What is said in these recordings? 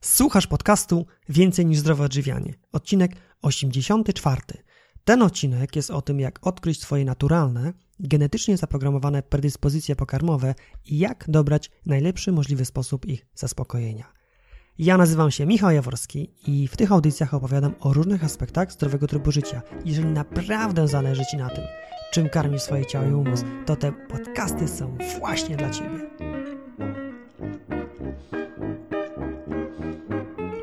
Słuchasz podcastu Więcej niż zdrowe odżywianie. Odcinek 84. Ten odcinek jest o tym, jak odkryć swoje naturalne, genetycznie zaprogramowane predyspozycje pokarmowe i jak dobrać najlepszy możliwy sposób ich zaspokojenia. Ja nazywam się Michał Jaworski i w tych audycjach opowiadam o różnych aspektach zdrowego trybu życia. Jeżeli naprawdę zależy Ci na tym, czym karmisz swoje ciało i umysł, to te podcasty są właśnie dla Ciebie.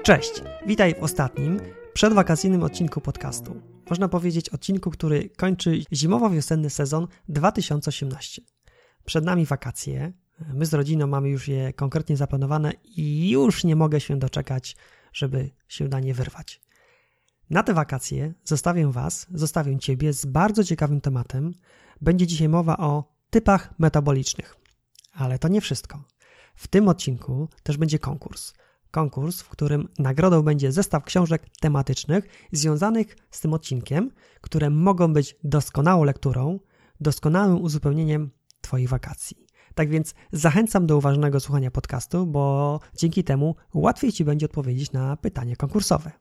Cześć, witaj w ostatnim, przedwakacyjnym odcinku podcastu. Można powiedzieć odcinku, który kończy zimowo-wiosenny sezon 2018. Przed nami wakacje, my z rodziną mamy już je konkretnie zaplanowane i już nie mogę się doczekać, żeby się na nie wyrwać. Na te wakacje zostawię Was, zostawię Ciebie z bardzo ciekawym tematem. Będzie dzisiaj mowa o typach metabolicznych. Ale to nie wszystko. W tym odcinku też będzie konkurs – konkurs, w którym nagrodą będzie zestaw książek tematycznych związanych z tym odcinkiem, które mogą być doskonałą lekturą, doskonałym uzupełnieniem Twoich wakacji. Tak więc zachęcam do uważnego słuchania podcastu, bo dzięki temu łatwiej Ci będzie odpowiedzieć na pytanie konkursowe.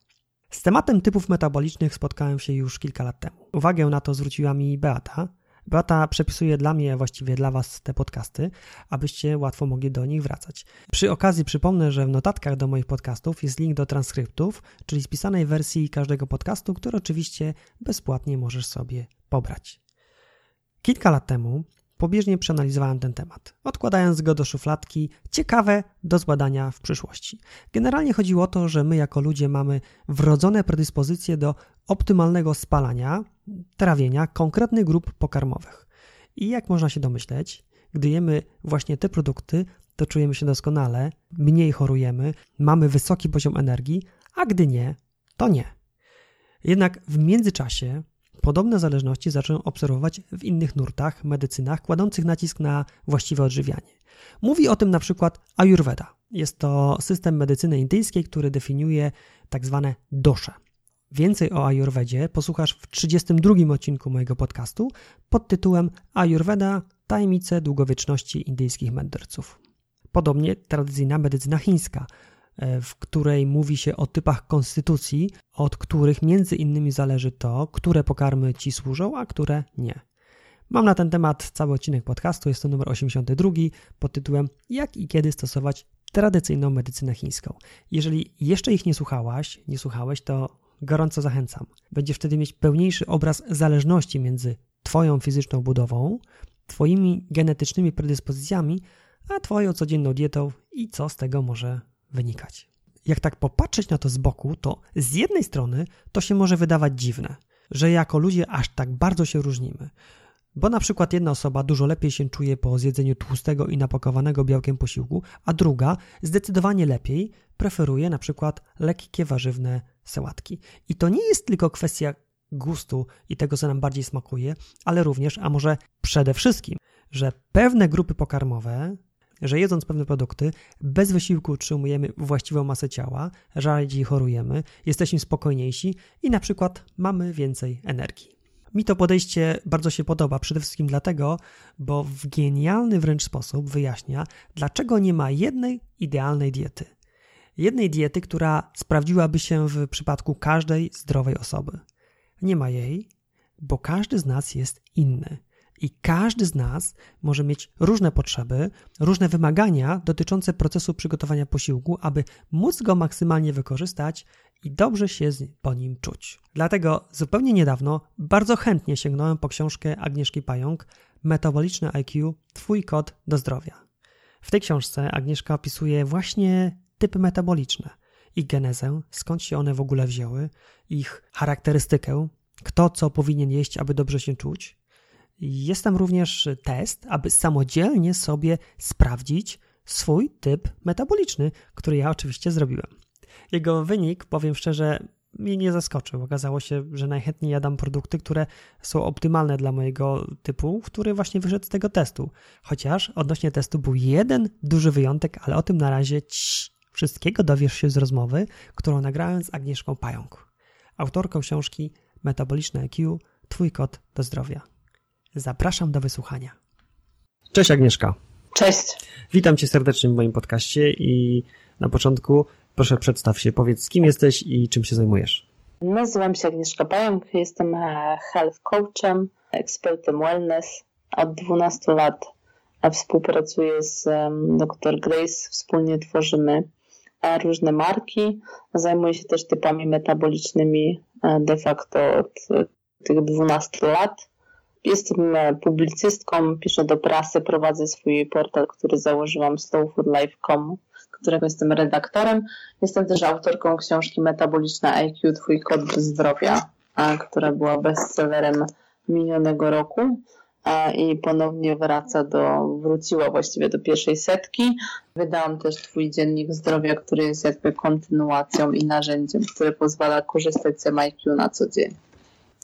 Z tematem typów metabolicznych spotkałem się już kilka lat temu. Uwagę na to zwróciła mi Beata, Beata przepisuje dla mnie, właściwie dla Was te podcasty, abyście łatwo mogli do nich wracać. Przy okazji przypomnę, że w notatkach do moich podcastów jest link do transkryptów, czyli spisanej wersji każdego podcastu, który oczywiście bezpłatnie możesz sobie pobrać. Kilka lat temu pobieżnie przeanalizowałem ten temat, odkładając go do szufladki, ciekawe do zbadania w przyszłości. Generalnie chodziło o to, że my jako ludzie mamy wrodzone predyspozycje do optymalnego spalania, trawienia konkretnych grup pokarmowych. I jak można się domyśleć, gdy jemy właśnie te produkty, to czujemy się doskonale, mniej chorujemy, mamy wysoki poziom energii, a gdy nie, to nie. Jednak w międzyczasie podobne zależności zacząłem obserwować w innych nurtach, medycynach, kładących nacisk na właściwe odżywianie. Mówi o tym na przykład Ayurveda. Jest to system medycyny indyjskiej, który definiuje tak zwane dosze. Więcej o Ayurvedzie posłuchasz w 32 odcinku mojego podcastu pod tytułem Ayurveda tajemnice długowieczności indyjskich mędrców. Podobnie tradycyjna medycyna chińska, w której mówi się o typach konstytucji, od których między innymi zależy to, które pokarmy ci służą, a które nie. Mam na ten temat cały odcinek podcastu, jest to numer 82 pod tytułem Jak i kiedy stosować tradycyjną medycynę chińską. Jeżeli jeszcze ich nie słuchałaś, nie słuchałeś, to gorąco zachęcam. Będziesz wtedy mieć pełniejszy obraz zależności między Twoją fizyczną budową, Twoimi genetycznymi predyspozycjami, a Twoją codzienną dietą i co z tego może wynikać. Jak tak popatrzeć na to z boku, to z jednej strony to się może wydawać dziwne, że jako ludzie aż tak bardzo się różnimy. Bo na przykład jedna osoba dużo lepiej się czuje po zjedzeniu tłustego i napakowanego białkiem posiłku, a druga zdecydowanie lepiej preferuje na przykład lekkie warzywne sałatki. I to nie jest tylko kwestia gustu i tego, co nam bardziej smakuje, ale również, a może przede wszystkim, że pewne grupy pokarmowe, że jedząc pewne produkty, bez wysiłku utrzymujemy właściwą masę ciała, rzadziej chorujemy, jesteśmy spokojniejsi i na przykład mamy więcej energii. Mi to podejście bardzo się podoba, przede wszystkim dlatego, bo w genialny wręcz sposób wyjaśnia, dlaczego nie ma jednej idealnej diety jednej diety, która sprawdziłaby się w przypadku każdej zdrowej osoby. Nie ma jej, bo każdy z nas jest inny. I każdy z nas może mieć różne potrzeby, różne wymagania dotyczące procesu przygotowania posiłku, aby móc go maksymalnie wykorzystać i dobrze się po nim czuć. Dlatego zupełnie niedawno bardzo chętnie sięgnąłem po książkę Agnieszki Pająk Metaboliczne IQ Twój kod do zdrowia. W tej książce Agnieszka opisuje właśnie typy metaboliczne, ich genezę, skąd się one w ogóle wzięły, ich charakterystykę, kto co powinien jeść, aby dobrze się czuć. Jest tam również test, aby samodzielnie sobie sprawdzić swój typ metaboliczny, który ja oczywiście zrobiłem. Jego wynik, powiem szczerze, mnie nie zaskoczył. Okazało się, że najchętniej jadam produkty, które są optymalne dla mojego typu, który właśnie wyszedł z tego testu. Chociaż odnośnie testu był jeden duży wyjątek, ale o tym na razie cii, Wszystkiego dowiesz się z rozmowy, którą nagrałem z Agnieszką Pająk, autorką książki Metaboliczne IQ – Twój kod do zdrowia. Zapraszam do wysłuchania. Cześć Agnieszka. Cześć. Witam Cię serdecznie w moim podcaście i na początku Proszę przedstaw się, powiedz kim jesteś i czym się zajmujesz. Nazywam się Agnieszka Pająk, jestem e, health coachem, ekspertem wellness. Od 12 lat współpracuję z dr Grace, wspólnie tworzymy e, różne marki. Zajmuję się też typami metabolicznymi e, de facto od tych 12 lat. Jestem publicystką, piszę do prasy, prowadzę swój portal, który założyłam slowfoodlife.com którego jestem redaktorem. Jestem też autorką książki Metaboliczna IQ Twój kod zdrowia, która była bestsellerem minionego roku i ponownie wraca do, wróciła właściwie do pierwszej setki. Wydałam też Twój dziennik zdrowia, który jest jakby kontynuacją i narzędziem, które pozwala korzystać z MIQ na co dzień.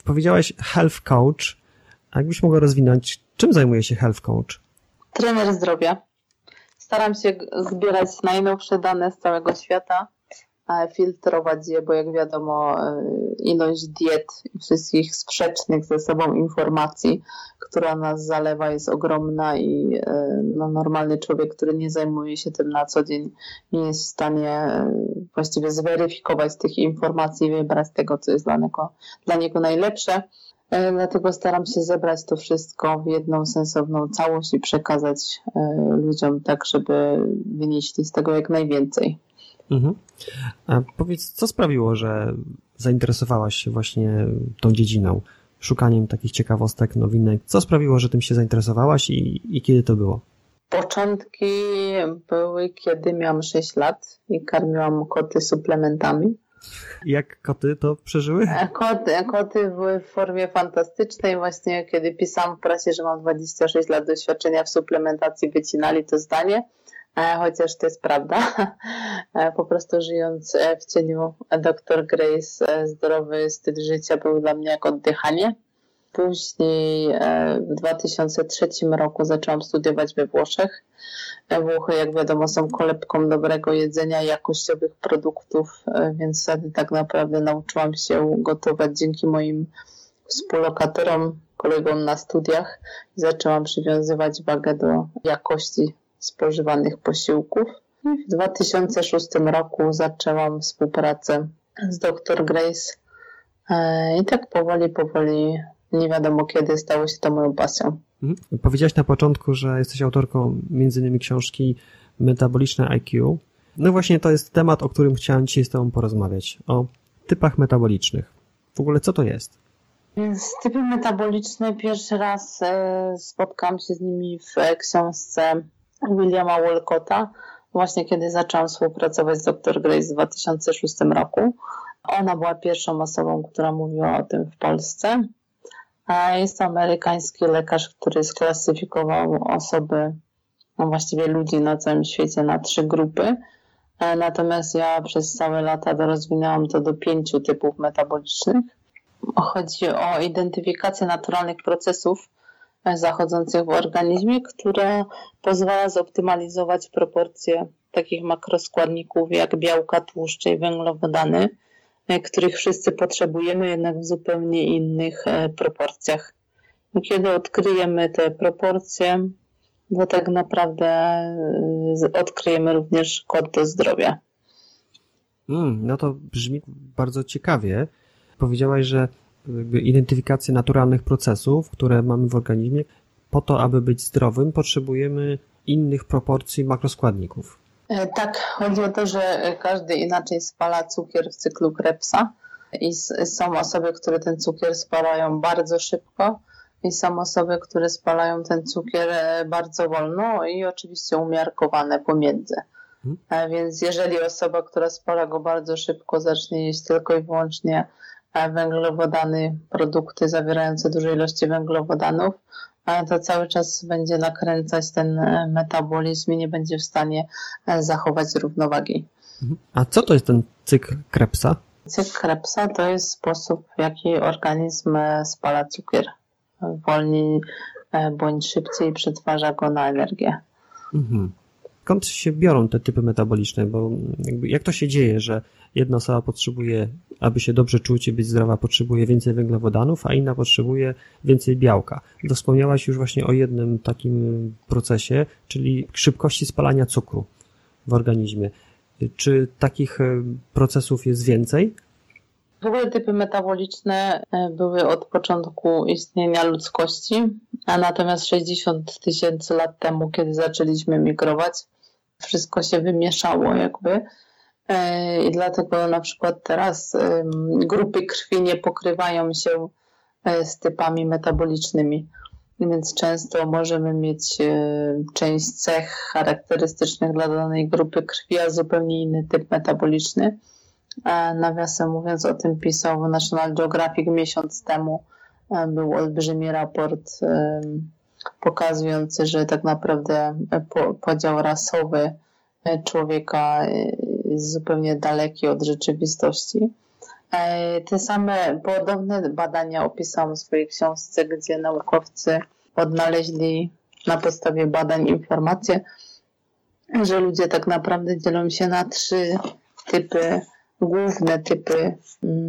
Powiedziałaś health coach. A jakbyś mogła rozwinąć, czym zajmuje się health coach? Trener zdrowia staram się zbierać najnowsze dane z całego świata, filtrować je, bo jak wiadomo, e, ilość diet i wszystkich sprzecznych ze sobą informacji, która nas zalewa, jest ogromna i e, no, normalny człowiek, który nie zajmuje się tym na co dzień, nie jest w stanie e, właściwie zweryfikować tych informacji i wybrać tego, co jest dla niego, dla niego najlepsze. Dlatego staram się zebrać to wszystko w jedną sensowną całość i przekazać e, ludziom tak, żeby wynieśli z tego jak najwięcej. Mhm. A powiedz, co sprawiło, że zainteresowałaś się właśnie tą dziedziną, szukaniem takich ciekawostek, nowinek? Co sprawiło, że tym się zainteresowałaś i, i kiedy to było? Początki były, kiedy miałam 6 lat i karmiłam koty suplementami. Jak koty to przeżyły? E, koty, koty były w formie fantastycznej. Właśnie kiedy pisałam w prasie, że mam 26 lat doświadczenia w suplementacji, wycinali to zdanie. E, chociaż to jest prawda. E, po prostu żyjąc w cieniu dr Grace, zdrowy styl życia był dla mnie jak oddychanie. Później w 2003 roku zaczęłam studiować we Włoszech. Włochy, jak wiadomo, są kolebką dobrego jedzenia, jakościowych produktów, e, więc wtedy tak naprawdę nauczyłam się gotować dzięki moim współlokatorom, kolegom na studiach zaczęłam przywiązywać wagę do jakości spożywanych posiłków. W 2006 roku zaczęłam współpracę z dr Grace e, i tak powoli, powoli, nie wiadomo kiedy stało się to moją pasją. Mhm. Powiedziałaś na początku, że jesteś autorką między innymi książki Metaboliczne IQ. No właśnie to jest temat, o którym chciałem dzisiaj z Tobą porozmawiać. O typach metabolicznych. W ogóle co to jest? Więc typy metaboliczne pierwszy raz e, spotkałam się z nimi w książce Williama Walcotta, właśnie kiedy zaczęłam współpracować z dr Grace w 2006 roku. Ona była pierwszą osobą, która mówiła o tym w Polsce. Jest to amerykański lekarz, który sklasyfikował osoby, no właściwie ludzi na całym świecie na trzy grupy. E, natomiast ja przez całe lata rozwinęłam to do pięciu typów metabolicznych. Chodzi o identyfikację naturalnych procesów e, zachodzących w organizmie, które pozwala zoptymalizować proporcje takich makroskładników jak białka, tłuszcze i węglowodany których wszyscy potrzebujemy, jednak w zupełnie innych e, proporcjach. Kiedy odkryjemy te proporcje, to tak naprawdę e, odkryjemy również kod do zdrowia. Mm, no to brzmi bardzo ciekawie. Powiedziałaś, że identyfikacja naturalnych procesów, które mamy w organizmie, po to, aby być zdrowym, potrzebujemy innych proporcji makroskładników. E, tak, chodzi o to, że każdy inaczej spala cukier w cyklu Krebsa i są osoby, które ten cukier spalają bardzo szybko i są osoby, które spalają ten cukier e, bardzo wolno i oczywiście umiarkowane pomiędzy. Hmm. E, więc jeżeli osoba, która spala go bardzo szybko, zacznie jeść tylko i wyłącznie węglowodany, produkty zawierające duże ilości węglowodanów, to cały czas będzie nakręcać ten e, metabolizm i nie będzie w stanie e, zachować równowagi. Mhm. A co to jest ten cykl Krebsa? Cykl Krebsa to jest sposób, w jaki organizm e, spala cukier. Wolniej bądź szybciej przetwarza go na energię. Mhm skąd się biorą te typy metaboliczne, bo jak to się dzieje, że jedna osoba potrzebuje, aby się dobrze czuć i być zdrowa, potrzebuje więcej węglowodanów, a inna potrzebuje więcej białka. Wspomniałaś już właśnie o jednym takim procesie, czyli szybkości spalania cukru w organizmie. Czy takich procesów jest więcej? W ogóle typy metaboliczne były od początku istnienia ludzkości, a natomiast 60 tysięcy lat temu, kiedy zaczęliśmy migrować, wszystko się wymieszało jakby. E, I dlatego na przykład teraz grupy krwi nie pokrywają się e, z typami metabolicznymi. Więc często możemy mieć e, część cech charakterystycznych dla danej grupy krwi, a zupełnie inny typ metaboliczny. Nawiasem mówiąc, o tym pisał National Geographic miesiąc temu. Był olbrzymi raport pokazujący, że tak naprawdę podział rasowy człowieka jest zupełnie daleki od rzeczywistości. E, te same podobne badania opisałam w swojej książce, gdzie naukowcy odnaleźli na podstawie badań informacje, że ludzie tak naprawdę dzielą się na trzy typy, główne typy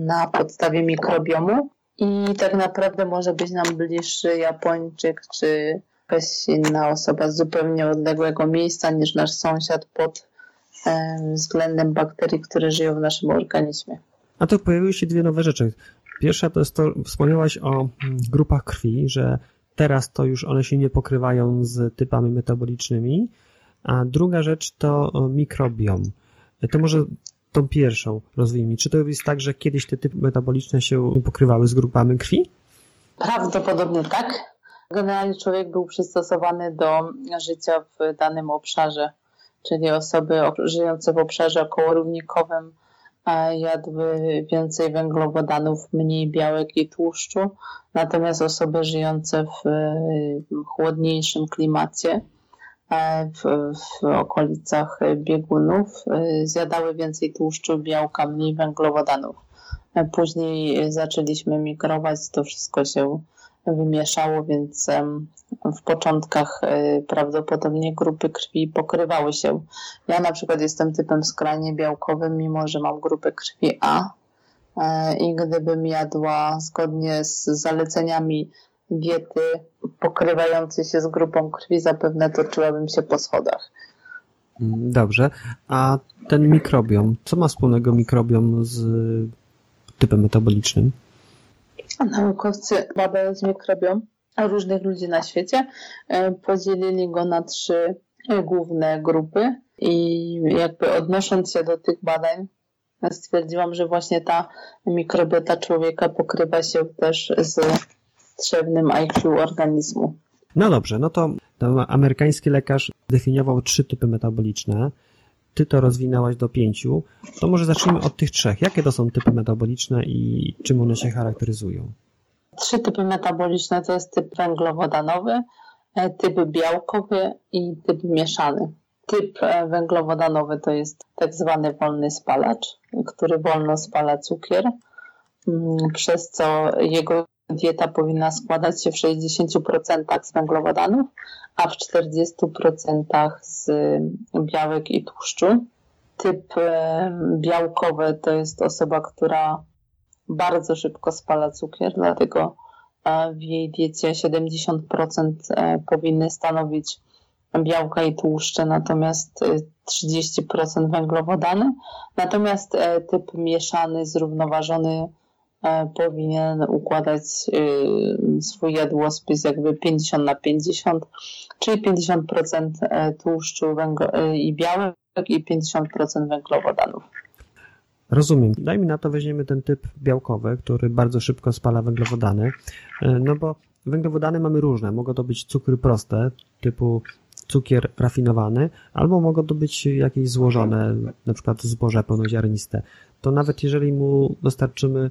na podstawie mikrobiomu. I tak naprawdę może być nam bliższy Japończyk czy jakaś inna osoba z zupełnie odległego miejsca niż nasz sąsiad pod względem bakterii, które żyją w naszym organizmie. A to pojawiły się dwie nowe rzeczy. Pierwsza to jest to, wspomniałaś o mm, grupach krwi, że teraz to już one się nie pokrywają z typami metabolicznymi, a druga rzecz to mikrobiom. To może tą pierwszą rozwijmy. Czy to jest tak, że kiedyś te typy metaboliczne się pokrywały z grupami krwi? Prawdopodobnie tak. Generalnie człowiek był przystosowany do życia w danym obszarze czyli osoby żyjące w obszarze okołorównikowym jadły więcej węglowodanów, mniej białek i tłuszczu, natomiast osoby żyjące w chłodniejszym klimacie, w, w okolicach biegunów, zjadały więcej tłuszczu, białka, mniej węglowodanów. Później zaczęliśmy migrować, to wszystko się wymieszało, więc w początkach e, prawdopodobnie grupy krwi pokrywały się. Ja na przykład jestem typem skrajnie białkowym, mimo że mam grupę krwi A e, i gdybym jadła zgodnie z zaleceniami diety pokrywającej się z grupą krwi, zapewne toczyłabym się po schodach. Dobrze. A ten mikrobiom, co ma wspólnego mikrobiom z typem metabolicznym? Naukowcy badając mikrobiom różnych ludzi na świecie e, podzielili go na trzy główne grupy i jakby odnosząc się do tych badań stwierdziłam, że właśnie ta mikrobiota człowieka pokrywa się też z trzewnym IQ organizmu. No dobrze, no to, to amerykański lekarz definiował trzy typy metaboliczne ty to rozwinęłaś do pięciu, to może zacznijmy od tych trzech. Jakie to są typy metaboliczne i czym one się charakteryzują? Trzy typy metaboliczne to jest typ węglowodanowy, e, typ białkowy i typ mieszany. Typ e, węglowodanowy to jest tak zwany wolny spalacz, który wolno spala cukier, mm, przez co jego dieta powinna składać się w 60% z węglowodanów, a w 40% z białek i tłuszczu. Typ e, białkowy to jest osoba, która bardzo szybko spala cukier, dlatego e, w jej diecie 70% e, powinny stanowić białka i tłuszcze, natomiast 30% węglowodany. Natomiast typ mieszany, zrównoważony E, powinien układać y, swój jadłospis jakby 50 na 50, czyli 50% e, tłuszczu e, i białek i 50% węglowodanów. Rozumiem. Daj mi na to weźmiemy ten typ białkowy, który bardzo szybko spala węglowodany, no bo węglowodany mamy różne. Mogą to być cukry proste, typu cukier rafinowany, albo mogą to być jakieś złożone, na przykład zboże pełnoziarniste. To nawet jeżeli mu dostarczymy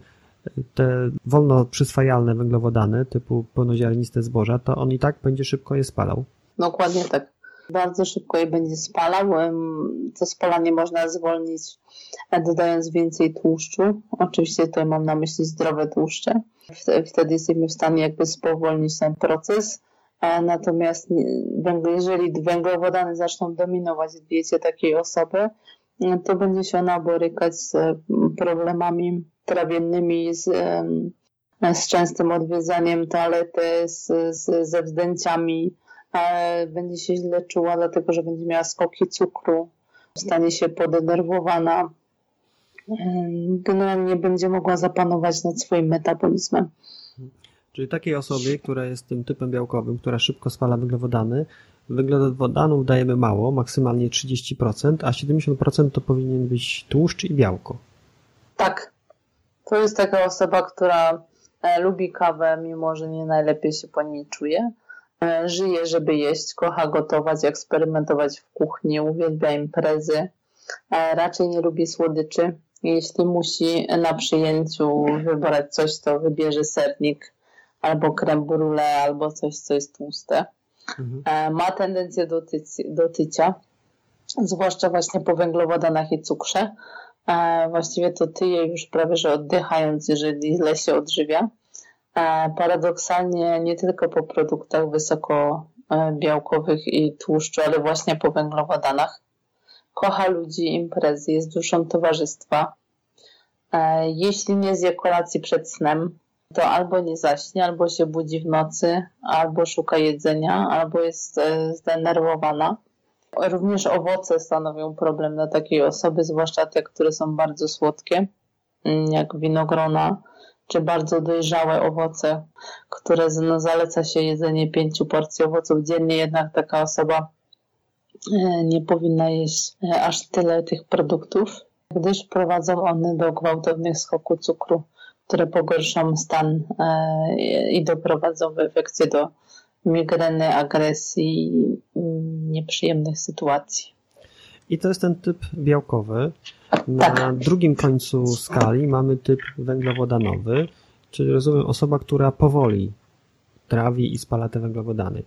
te wolno przyswajalne węglowodany typu pełnoziarniste zboża, to on i tak będzie szybko je spalał. Dokładnie tak. Bardzo szybko je będzie spalał. To spalanie można zwolnić dodając więcej tłuszczu. Oczywiście tutaj mam na myśli zdrowe tłuszcze. Wtedy jesteśmy w stanie jakby spowolnić ten proces. Natomiast jeżeli węglowodany zaczną dominować w diecie takiej osoby, to będzie się ona borykać z problemami trawiennymi, z, z częstym odwiedzaniem toalety, z, z, ze wzdęciami, będzie się źle czuła, dlatego że będzie miała skoki cukru, stanie się podenerwowana, generalnie będzie mogła zapanować nad swoim metabolizmem. Czyli takiej osobie, która jest tym typem białkowym, która szybko spala węglowodany, węglowodanów dajemy mało, maksymalnie 30%, a 70% to powinien być tłuszcz i białko. Tak. To jest taka osoba, która e, lubi kawę, mimo że nie najlepiej się po niej czuje. E, żyje, żeby jeść, kocha gotować, eksperymentować w kuchni, uwielbia imprezy. E, raczej nie lubi słodyczy. Jeśli musi na przyjęciu wybrać coś, to wybierze sernik albo creme brulee, albo coś, co jest tłuste. Mhm. Ma tendencję do, tyci, do tycia, zwłaszcza właśnie po węglowodanach i cukrze. Właściwie to tyje już prawie, że oddychając, jeżeli źle się odżywia. Paradoksalnie nie tylko po produktach wysoko białkowych i tłuszczu, ale właśnie po węglowodanach. Kocha ludzi, imprezy, jest duszą towarzystwa. Jeśli nie zje kolacji przed snem, to albo nie zaśnie, albo się budzi w nocy, albo szuka jedzenia, albo jest e, zdenerwowana. Również owoce stanowią problem dla takiej osoby, zwłaszcza te, które są bardzo słodkie, mm, jak winogrona, czy bardzo dojrzałe owoce, które no, zaleca się jedzenie pięciu porcji owoców dziennie, jednak taka osoba e, nie powinna jeść e, aż tyle tych produktów, gdyż prowadzą one do gwałtownych skoku cukru które pogorszą stan e, i doprowadzą w efekcie do migreny, agresji i nieprzyjemnych sytuacji. I to jest ten typ białkowy. Na tak. drugim końcu skali mamy typ węglowodanowy, czyli rozumiem osoba, która powoli trawi i spala te węglowodany.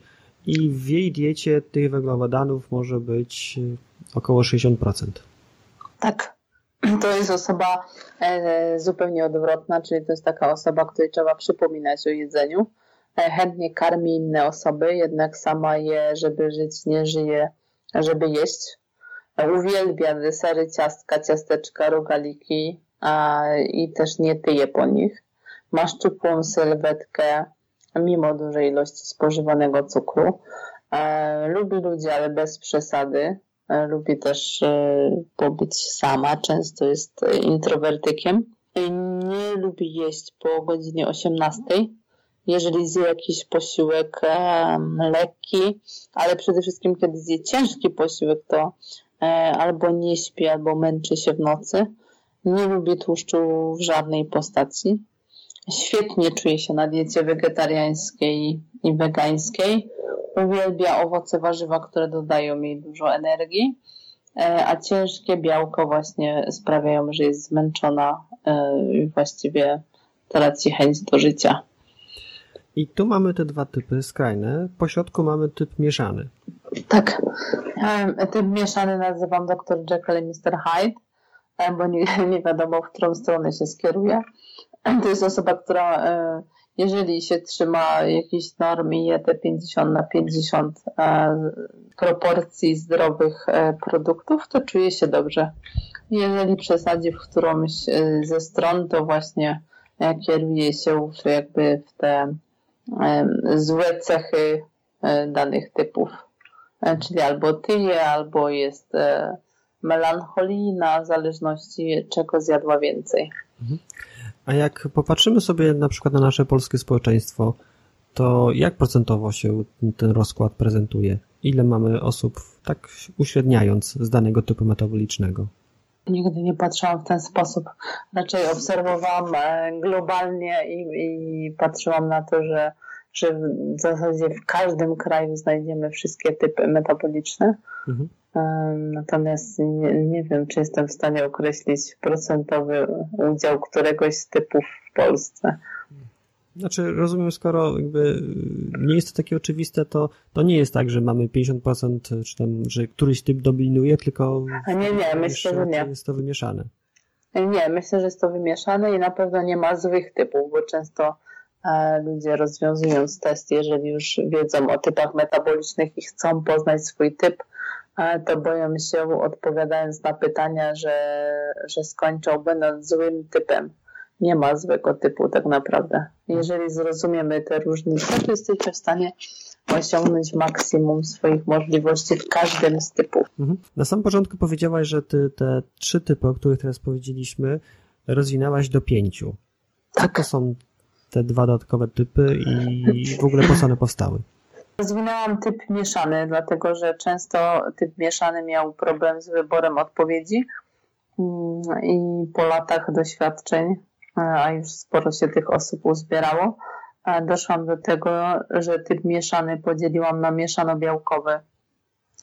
I w jej diecie tych węglowodanów może być około 60%. Tak. to jest osoba e, zupełnie odwrotna, czyli to jest taka osoba, której trzeba przypominać o jedzeniu. E, chętnie karmi inne osoby, jednak sama je, żeby żyć, nie żyje, żeby jeść. Uwielbia desery, ciastka, ciasteczka, rogaliki a, i też nie tyje po nich. Ma szczupłą sylwetkę, mimo dużej ilości spożywanego cukru. E, lubi ludzi, ale bez przesady. E, lubi też e, pobyć sama, często jest introwertykiem. Nie lubi jeść po godzinie 18. Jeżeli zje jakiś posiłek lekki, ale przede wszystkim kiedy zje ciężki posiłek, to e, albo nie śpi, albo męczy się w nocy. Nie lubi tłuszczu w żadnej postaci. Świetnie czuje się na diecie wegetariańskiej i wegańskiej uwielbia owoce, warzywa, które dodają jej dużo energii, e, a ciężkie białko właśnie sprawiają, że jest zmęczona e, i właściwie traci chęć do życia. I tu mamy te dwa typy skrajne. Po środku mamy typ mieszany. Tak. Typ mieszany nazywam dr Jekyll i Mr. Hyde, e, bo nie, nie wiadomo, w którą stronę się skieruje. To jest osoba, która jeżeli się trzyma jakichś norm i je te 50 na 50 e, proporcji zdrowych e, produktów, to czuje się dobrze. Jeżeli przesadzi w którąś e, ze stron, to właśnie kieruje się w, jakby w te złe cechy danych typów. Czyli albo tyje, albo jest melancholijna, w zależności czego zjadła więcej. Mhm. A jak popatrzymy sobie na przykład na nasze polskie społeczeństwo, to jak procentowo się ten rozkład prezentuje? Ile mamy osób, tak uśredniając, z danego typu metabolicznego? Nigdy nie patrzyłam w ten sposób. Raczej obserwowałam e, globalnie i, i patrzyłam na to, że, że w zasadzie w każdym kraju znajdziemy wszystkie typy metaboliczne. Mhm. Natomiast nie, nie, wiem, czy jestem w stanie określić procentowy udział któregoś z typów w Polsce. Znaczy, rozumiem, skoro jakby nie jest to takie oczywiste, to, to nie jest tak, że mamy 50%, czy tam, że któryś typ dominuje, tylko. Nie, nie, myślę, że nie. Jest to wymieszane. Nie, myślę, że jest to wymieszane i na pewno nie ma złych typów, bo często e, ludzie rozwiązując test, jeżeli już wiedzą o typach metabolicznych i chcą poznać swój typ, to boją się, odpowiadając na pytania, że, że skończą będąc złym typem. Nie ma złego typu tak naprawdę. Jeżeli zrozumiemy te różnice, to jesteśmy w stanie osiągnąć maksimum swoich możliwości w każdym z typów. Mhm. Na samym początku powiedziałaś, że ty te trzy typy, o których teraz powiedzieliśmy, rozwinęłaś do pięciu. Tak. to są te dwa dodatkowe typy i w ogóle po co one powstały? Rozwinęłam typ mieszany, dlatego że często typ mieszany miał problem z wyborem odpowiedzi mm, i po latach doświadczeń, a już sporo się tych osób uzbierało, doszłam do tego, że typ mieszany podzieliłam na mieszano-białkowy,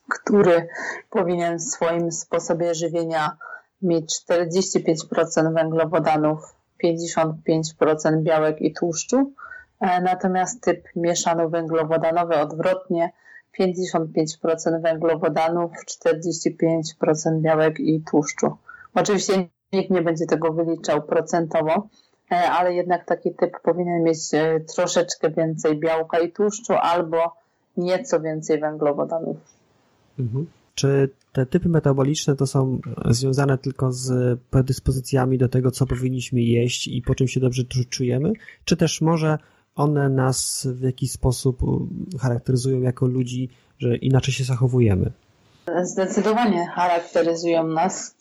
który powinien w swoim sposobie żywienia mieć 45% węglowodanów, 55% białek i tłuszczu, e, natomiast typ mieszano-węglowodanowy odwrotnie 55% węglowodanów, 45% białek i tłuszczu. Oczywiście nikt nie będzie tego wyliczał procentowo, e, ale jednak taki typ powinien mieć e, troszeczkę więcej białka i tłuszczu albo nieco więcej węglowodanów. Mhm. Czy te typy metaboliczne to są związane tylko z predyspozycjami do tego, co powinniśmy jeść i po czym się dobrze czujemy, czy też może one nas w jakiś sposób charakteryzują jako ludzi, że inaczej się zachowujemy? Zdecydowanie charakteryzują nas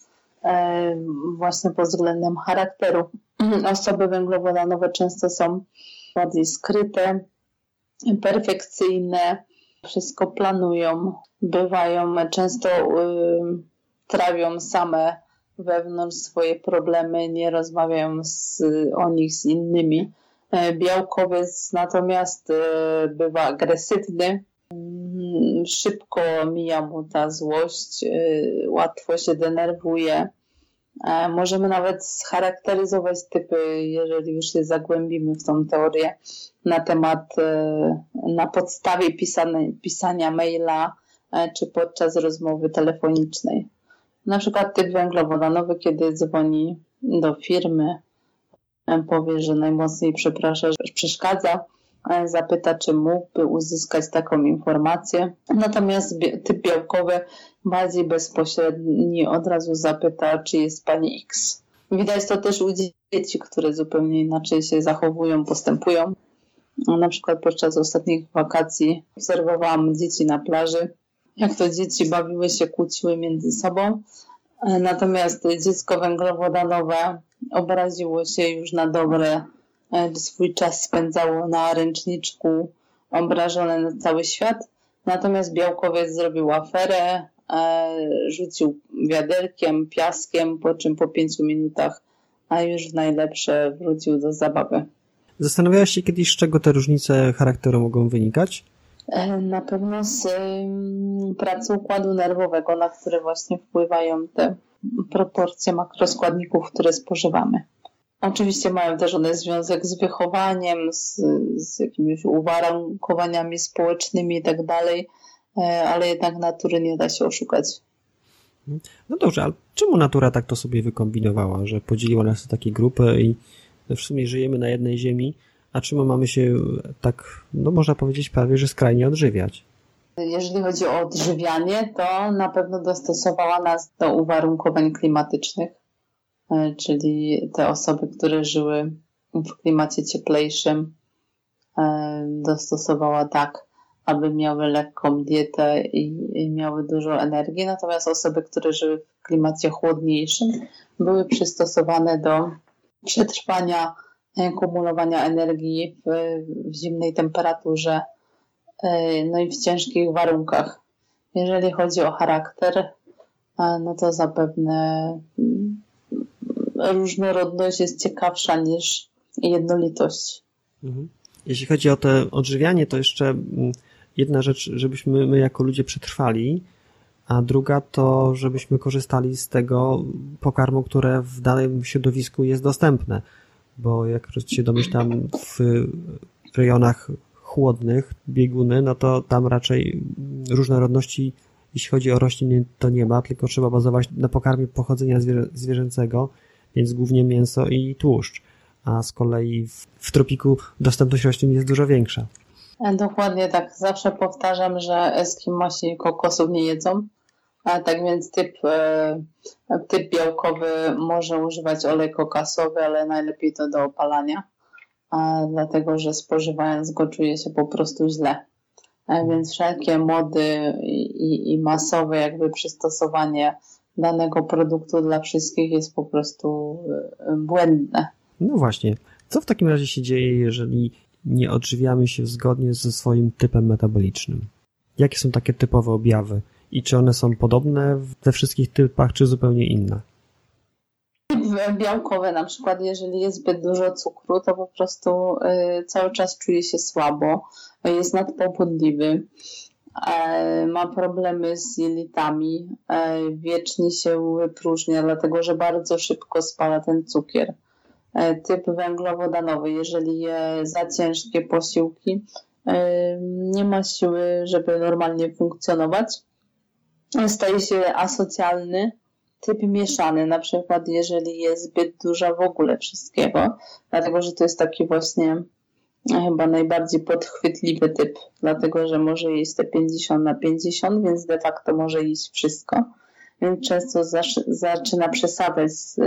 właśnie pod względem charakteru. Osoby węglowodanowe często są bardziej skryte, perfekcyjne, wszystko planują, bywają, często y, trawią same wewnątrz swoje problemy, nie rozmawiają z, o nich z innymi. E, białkowiec natomiast e, bywa agresywny, szybko mija mu ta złość, e, łatwo się denerwuje. Możemy nawet scharakteryzować typy, jeżeli już się zagłębimy w tą teorię, na temat, na podstawie pisane, pisania maila, E, czy podczas rozmowy telefonicznej. Na przykład typ węglowodanowy, kiedy dzwoni do firmy, e, powie, że najmocniej przeprasza, że przeszkadza, e, zapyta, czy mógłby uzyskać taką informację. Natomiast typ białkowy bardziej bezpośredni od razu zapyta, czy jest pani X. Widać to też u dzieci, które zupełnie inaczej się zachowują, postępują. Na przykład podczas ostatnich wakacji obserwowałam dzieci na plaży, jak to dzieci bawiły się, kłóciły między sobą. Natomiast dziecko węglowodanowe obraziło się już na dobre, swój czas spędzało na ręczniczku, obrażone na cały świat. Natomiast białkowiec zrobił aferę, e, rzucił wiaderkiem, piaskiem, po czym po pięciu minutach, a już w najlepsze wrócił do zabawy. Zastanawiałaś się kiedyś, z czego te różnice charakteru mogą wynikać? E, na pewno z pracy układu nerwowego, na które właśnie wpływają te proporcje makroskładników, które spożywamy. Oczywiście mają też one związek z wychowaniem, z, z jakimiś uwarunkowaniami społecznymi i tak dalej, e, ale jednak natury nie da się oszukać. No dobrze, ale czemu natura tak to sobie wykombinowała, że podzieliła nas na takie grupy i w sumie żyjemy na jednej ziemi, a czemu mamy się tak, no można powiedzieć prawie, że skrajnie odżywiać? Jeżeli chodzi o odżywianie, to na pewno dostosowała nas do uwarunkowań klimatycznych, czyli te osoby, które żyły w klimacie cieplejszym, e, dostosowała tak, aby miały lekką dietę i miały dużo energii, natomiast osoby, które żyły w klimacie chłodniejszym, były przystosowane do przetrwania kumulowania energii w, w zimnej temperaturze, e, no i w ciężkich warunkach. Jeżeli chodzi o charakter, e, no to zapewne różnorodność jest ciekawsza niż jednolitość. Mhm. Jeśli chodzi o to odżywianie, to jeszcze mm, jedna rzecz, żebyśmy my jako ludzie przetrwali, a druga to, żebyśmy korzystali z tego pokarmu, które w danym środowisku jest dostępne bo jak się domyślam w rejonach chłodnych bieguny, no to tam raczej różnorodności, jeśli chodzi o rośliny, to nie ma, tylko trzeba bazować na pokarmie pochodzenia zwierzęcego, więc głównie mięso i tłuszcz. A z kolei w, w tropiku dostępność roślin jest dużo większa. Dokładnie tak. Zawsze powtarzam, że Eskimosi kokosów nie jedzą, tak więc typ, e, typ białkowy może używać olej kokasowy, ale najlepiej to do opalania, dlatego że spożywając go czuje się po prostu źle. więc wszelkie mody i, i masowe jakby przystosowanie danego produktu dla wszystkich jest po prostu błędne. No właśnie. Co w takim razie się dzieje, jeżeli nie odżywiamy się zgodnie ze swoim typem metabolicznym? Jakie są takie typowe objawy? I czy one są podobne we wszystkich typach, czy zupełnie inne? białkowe na przykład, jeżeli jest zbyt dużo cukru, to po prostu y, cały czas czuje się słabo, jest nadpobudliwy, e, ma problemy z jelitami, e, wiecznie się wypróżnia, dlatego że bardzo szybko spala ten cukier. E, typ węglowodanowy, jeżeli je za ciężkie posiłki, nie ma siły, żeby normalnie funkcjonować. Staje się asocjalny, typ mieszany, na przykład jeżeli jest zbyt dużo w ogóle wszystkiego, dlatego że to jest taki właśnie e, chyba najbardziej podchwytliwy typ, dlatego że może jeść te 50 na 50, więc de facto może jeść wszystko. Więc często zaczyna przesadzać z,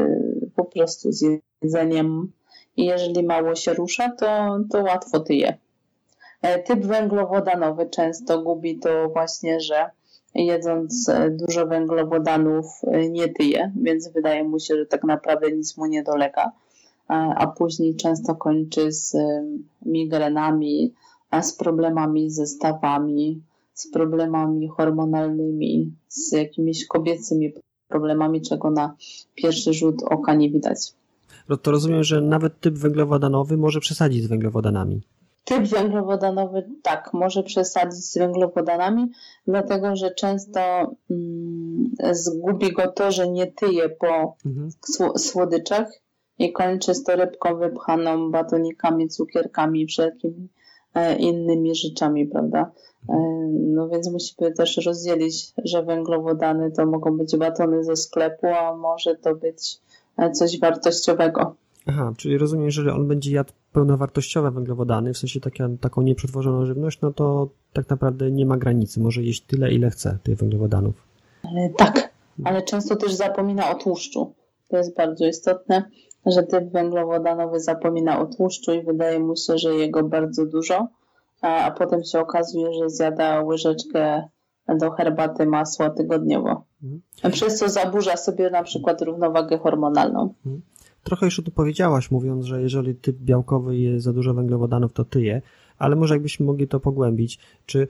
po prostu z jedzeniem i jeżeli mało się rusza, to, to łatwo tyje. E, typ węglowodanowy często gubi to właśnie, że jedząc e, dużo węglowodanów e, nie tyje, więc wydaje mu się, że tak naprawdę nic mu nie dolega, a później często kończy z e, migrenami, z problemami ze stawami, z problemami hormonalnymi, z jakimiś kobiecymi problemami, czego na pierwszy rzut oka nie widać. No to rozumiem, że nawet typ węglowodanowy może przesadzić z węglowodanami. Typ węglowodanowy tak, może przesadzić z węglowodanami, dlatego że często mm, zgubi go to, że nie tyje po mhm. słodyczach i kończy z torebką wypchaną batonikami, cukierkami, wszelkimi e, innymi rzeczami, prawda? E, no więc musimy też rozdzielić, że węglowodany to mogą być batony ze sklepu, a może to być e, coś wartościowego. Aha, czyli rozumiem, że on będzie jadł pełnowartościowe węglowodany, w sensie taka, taką nieprzetworzoną żywność, no to tak naprawdę nie ma granicy. Może jeść tyle, ile chce tych węglowodanów. Tak, ale często też zapomina o tłuszczu. To jest bardzo istotne, że typ węglowodanowy zapomina o tłuszczu i wydaje mu się, że jego bardzo dużo, a, a potem się okazuje, że zjada łyżeczkę do herbaty masła tygodniowo. Mhm. Przez co zaburza sobie na przykład równowagę hormonalną. Mhm. Trochę już o tym powiedziałaś, mówiąc, że jeżeli typ białkowy jest za dużo węglowodanów, to tyje, ale może jakbyśmy mogli to pogłębić. Czy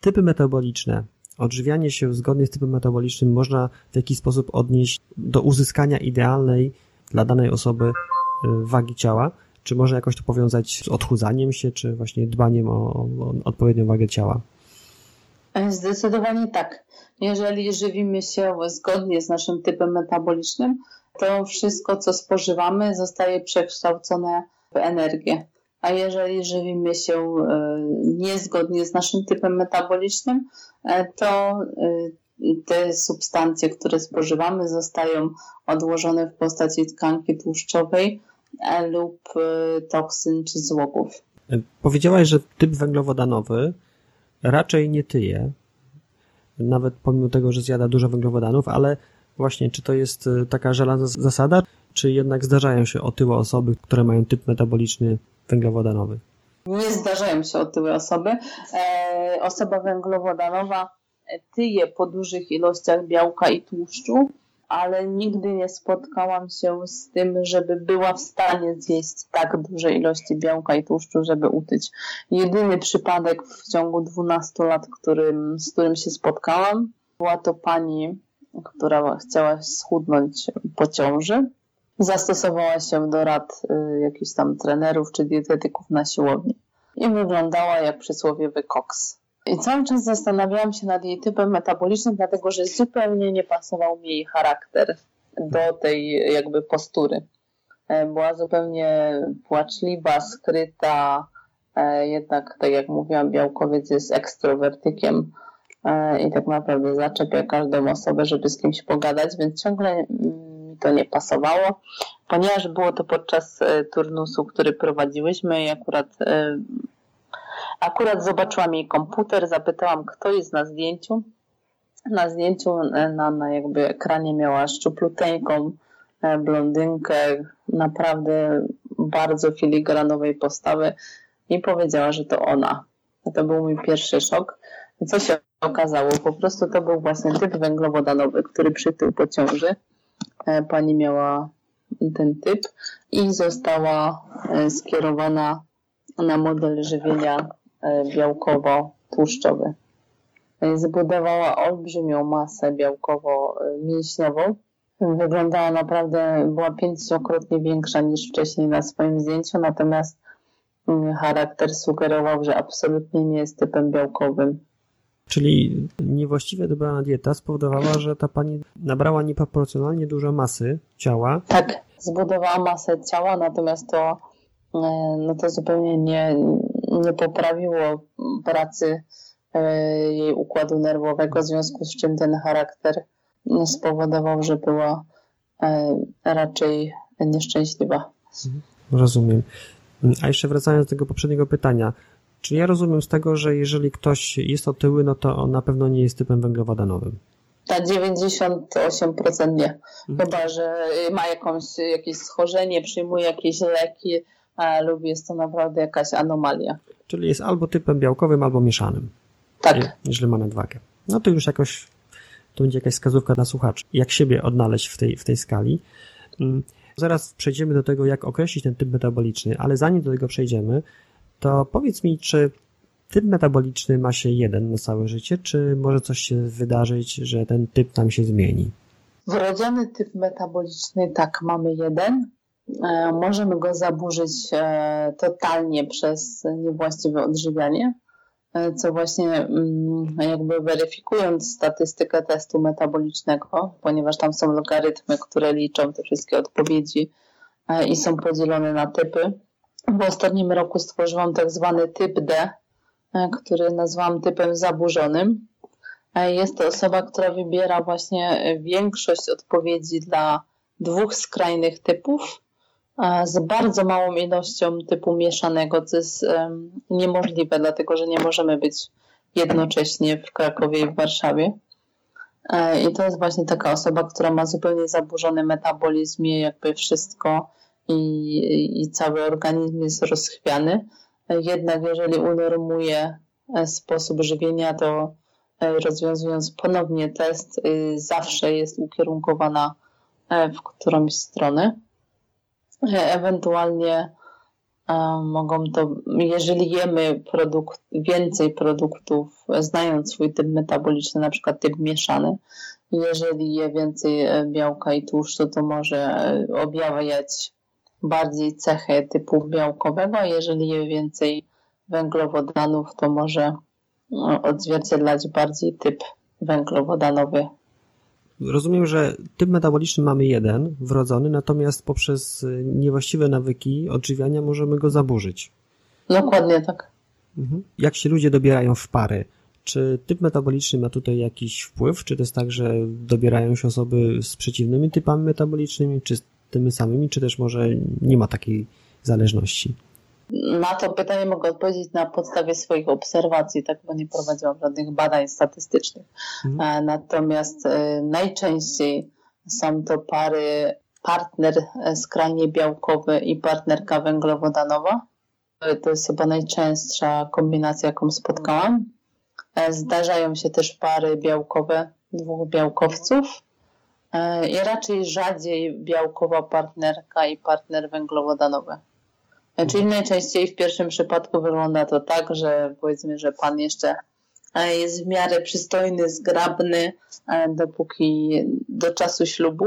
typy metaboliczne, odżywianie się zgodnie z typem metabolicznym można w jakiś sposób odnieść do uzyskania idealnej dla danej osoby y, wagi ciała? Czy może jakoś to powiązać z odchudzaniem się, czy właśnie dbaniem o, o odpowiednią wagę ciała? Zdecydowanie tak. Jeżeli żywimy się zgodnie z naszym typem metabolicznym, to wszystko, co spożywamy, zostaje przekształcone w energię. A jeżeli żywimy się e, niezgodnie z naszym typem metabolicznym, e, to e, te substancje, które spożywamy, zostają odłożone w postaci tkanki tłuszczowej lub toksyn czy złogów. Powiedziałaś, że typ węglowodanowy raczej nie tyje, nawet pomimo tego, że zjada dużo węglowodanów, ale Właśnie, czy to jest e, taka żelazna zasada, czy jednak zdarzają się otyłe osoby, które mają typ metaboliczny węglowodanowy? Nie zdarzają się otyłe osoby. E, osoba węglowodanowa tyje po dużych ilościach białka i tłuszczu, ale nigdy nie spotkałam się z tym, żeby była w stanie zjeść tak duże ilości białka i tłuszczu, żeby utyć. Jedyny przypadek w ciągu 12 lat, którym, z którym się spotkałam, była to pani która chciała schudnąć po ciąży, zastosowała się do rad y, jakichś tam trenerów czy dietetyków na siłowni i wyglądała jak przysłowiowy koks. I cały czas zastanawiałam się nad jej typem metabolicznym, dlatego że zupełnie nie pasował mi jej charakter do tej jakby postury. E, była zupełnie płaczliwa, skryta, e, jednak tak jak mówiłam, białkowiec jest ekstrowertykiem, E, i tak naprawdę zaczepia każdą osobę, żeby z kimś pogadać, więc ciągle mi to nie pasowało, ponieważ było to podczas turnusu, który prowadziłyśmy i akurat akurat zobaczyłam jej komputer, zapytałam, kto jest na zdjęciu. Na zdjęciu na, na jakby ekranie miała szczupluteńką blondynkę, naprawdę bardzo filigranowej postawy i powiedziała, że to ona. To był mój pierwszy szok. Co się okazało? Po prostu to był właśnie typ węglowodanowy, który przytył po ciąży. E, pani miała ten typ i została e, skierowana na model żywienia e, białkowo-tłuszczowy. Zbudowała olbrzymią masę białkowo-mięśniową. Wyglądała naprawdę, była pięciokrotnie większa niż wcześniej na swoim zdjęciu, natomiast mm, charakter sugerował, że absolutnie nie jest typem białkowym. Czyli niewłaściwie dobrana dieta spowodowała, że ta pani nabrała nieproporcjonalnie dużo masy ciała. Tak, zbudowała masę ciała, natomiast to, e, no to zupełnie nie, nie poprawiło pracy e, jej układu nerwowego, w związku z czym ten charakter spowodował, że była e, raczej nieszczęśliwa. Rozumiem. A jeszcze wracając do tego poprzedniego pytania, czy ja rozumiem z tego, że jeżeli ktoś jest otyły, no to on na pewno nie jest typem węglowodanowym? Ta 98% nie. Mhm. Chyba, że ma jakąś, jakieś schorzenie, przyjmuje jakieś leki lub jest to naprawdę jakaś anomalia. Czyli jest albo typem białkowym, albo mieszanym. Tak. Jeżeli ma nadwagę. No to już jakoś, to będzie jakaś wskazówka dla słuchaczy, jak siebie odnaleźć w tej, w tej skali. Mm, zaraz przejdziemy do tego, jak określić ten typ metaboliczny, ale zanim do tego przejdziemy, to powiedz mi, czy typ metaboliczny ma się jeden na całe życie, czy może coś się wydarzyć, że ten typ tam się zmieni? Wrodzony typ metaboliczny, tak, mamy jeden. E, możemy go zaburzyć e, totalnie przez niewłaściwe odżywianie, e, co właśnie mm, jakby weryfikując statystykę testu metabolicznego, ponieważ tam są logarytmy, które liczą te wszystkie odpowiedzi i są podzielone na typy, w ostatnim roku stworzyłam tak zwany typ D, który nazwałam typem zaburzonym. Jest to osoba, która wybiera właśnie większość odpowiedzi dla dwóch skrajnych typów z bardzo małą ilością typu mieszanego, co jest niemożliwe, dlatego że nie możemy być jednocześnie w Krakowie i w Warszawie. I to jest właśnie taka osoba, która ma zupełnie zaburzony metabolizm i jakby wszystko i, i cały organizm jest rozchwiany. Jednak jeżeli unormuje e, sposób żywienia, to e, rozwiązując ponownie test, y, zawsze jest ukierunkowana e, w którąś stronę. Ewentualnie mogą to, jeżeli jemy produkt, więcej produktów, znając swój typ metaboliczny, na przykład typ mieszany, jeżeli je więcej białka i tłuszczu, to może objawiać bardziej cechy typu białkowego, jeżeli je więcej węglowodanów, to może no, odzwierciedlać bardziej typ węglowodanowy. Rozumiem, że typ metaboliczny mamy jeden, wrodzony, natomiast poprzez niewłaściwe nawyki odżywiania możemy go zaburzyć. Dokładnie tak. Mhm. Jak się ludzie dobierają w pary? Czy typ metaboliczny ma tutaj jakiś wpływ? Czy to jest tak, że dobierają się osoby z przeciwnymi typami metabolicznymi, czy tymi samymi, czy też może nie ma takiej zależności? Na to pytanie mogę odpowiedzieć na podstawie swoich obserwacji, tak, bo nie prowadziłam żadnych badań statystycznych. Mhm. E, natomiast e, najczęściej są to pary partner e, skrajnie białkowy i partnerka węglowodanowa. To jest chyba najczęstsza kombinacja, jaką spotkałam. Zdarzają się też pary białkowe dwóch białkowców i raczej rzadziej białkowa partnerka i partner węglowodanowy. E, czyli najczęściej w pierwszym przypadku wygląda to tak, że powiedzmy, że pan jeszcze e, jest w miarę przystojny, zgrabny, dopóki do czasu ślubu.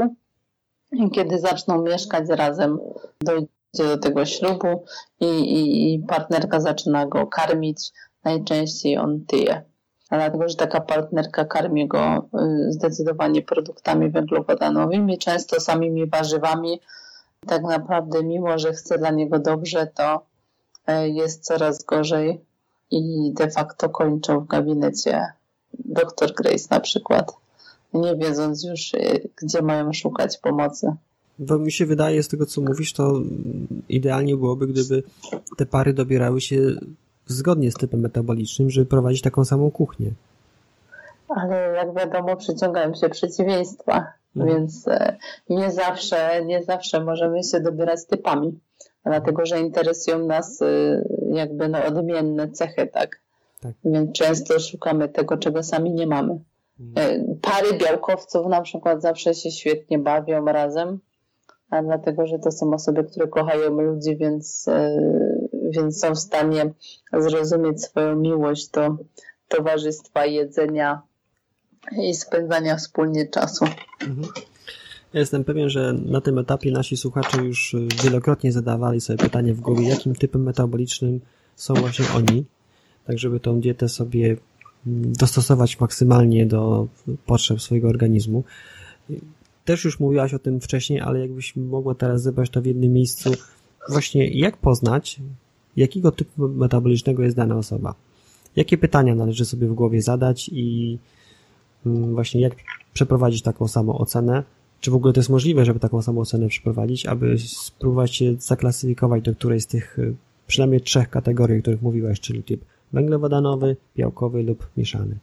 Kiedy zaczną mieszkać razem, dojdzie do tego ślubu i, i, i partnerka zaczyna go karmić, najczęściej on tyje dlatego że taka partnerka karmi go y, zdecydowanie produktami węglowodanowymi, często samymi warzywami. Tak naprawdę, mimo że chce dla niego dobrze, to y, jest coraz gorzej i de facto kończą w gabinecie dr Grace na przykład, nie wiedząc już, y, gdzie mają szukać pomocy. Bo mi się wydaje, z tego co mówisz, to idealnie byłoby, gdyby te pary dobierały się zgodnie z typem metabolicznym, żeby prowadzić taką samą kuchnię. Ale jak wiadomo, przyciągają się przeciwieństwa. Więc e, nie zawsze, nie zawsze możemy się dobierać typami, dlatego że interesują nas e, jakby no odmienne cechy, tak? Tak. Więc często szukamy tego, czego sami nie mamy. Mhm. Pary białkowców na przykład zawsze się świetnie bawią razem, a dlatego, że to są osoby, które kochają ludzi, więc, więc są w stanie zrozumieć swoją miłość do towarzystwa, jedzenia i spędzania wspólnie czasu. Mhm. Ja jestem pewien, że na tym etapie nasi słuchacze już wielokrotnie zadawali sobie pytanie w głowie, jakim typem metabolicznym są właśnie oni, tak żeby tą dietę sobie mm, dostosować maksymalnie do potrzeb swojego organizmu. Też już mówiłaś o tym wcześniej, ale jakbyś mogła teraz zebrać to w jednym miejscu, właśnie jak poznać, jakiego typu metabolicznego jest dana osoba. Jakie pytania należy sobie w głowie zadać i właśnie jak przeprowadzić taką samą ocenę, czy w ogóle to jest możliwe, żeby taką samą ocenę przeprowadzić, aby spróbować się zaklasyfikować do której z tych y, przynajmniej trzech kategorii, o których mówiłaś, czyli typ węglowodanowy, białkowy lub mieszany.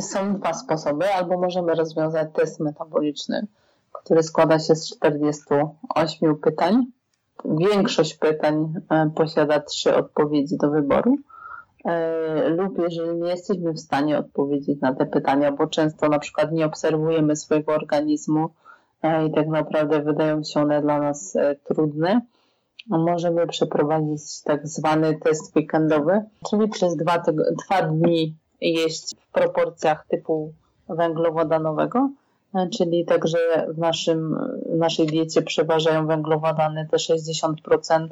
Są dwa sposoby, albo możemy rozwiązać test metaboliczny, który składa się z 48 pytań. Większość pytań e, posiada trzy odpowiedzi do wyboru. E, lub jeżeli nie jesteśmy w stanie odpowiedzieć na te pytania, bo często na przykład nie obserwujemy swojego organizmu e, i tak naprawdę wydają się one dla nas trudne, możemy przeprowadzić tak zwany test weekendowy, czyli przez dwa, dwa dni jeść w proporcjach typu węglowodanowego, e, czyli także w, naszym, w naszej diecie przeważają węglowodany te 60%,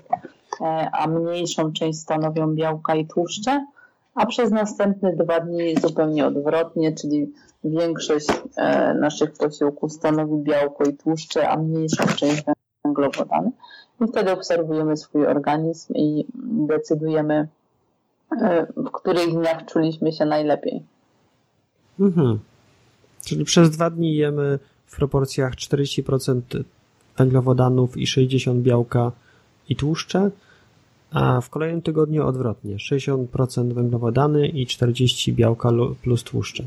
e, a mniejszą część stanowią białka i tłuszcze, a przez następne dwa dni zupełnie odwrotnie, czyli większość e, naszych posiłków stanowi białko i tłuszcze, a mniejszą część węglowodany. I wtedy obserwujemy swój organizm i decydujemy, e, w których dniach czuliśmy się najlepiej. Mhm. Czyli przez dwa dni jemy w proporcjach 40% węglowodanów i 60% białka i tłuszcze, a w kolejnym tygodniu odwrotnie 60% węglowodany i 40% białka plus tłuszcze.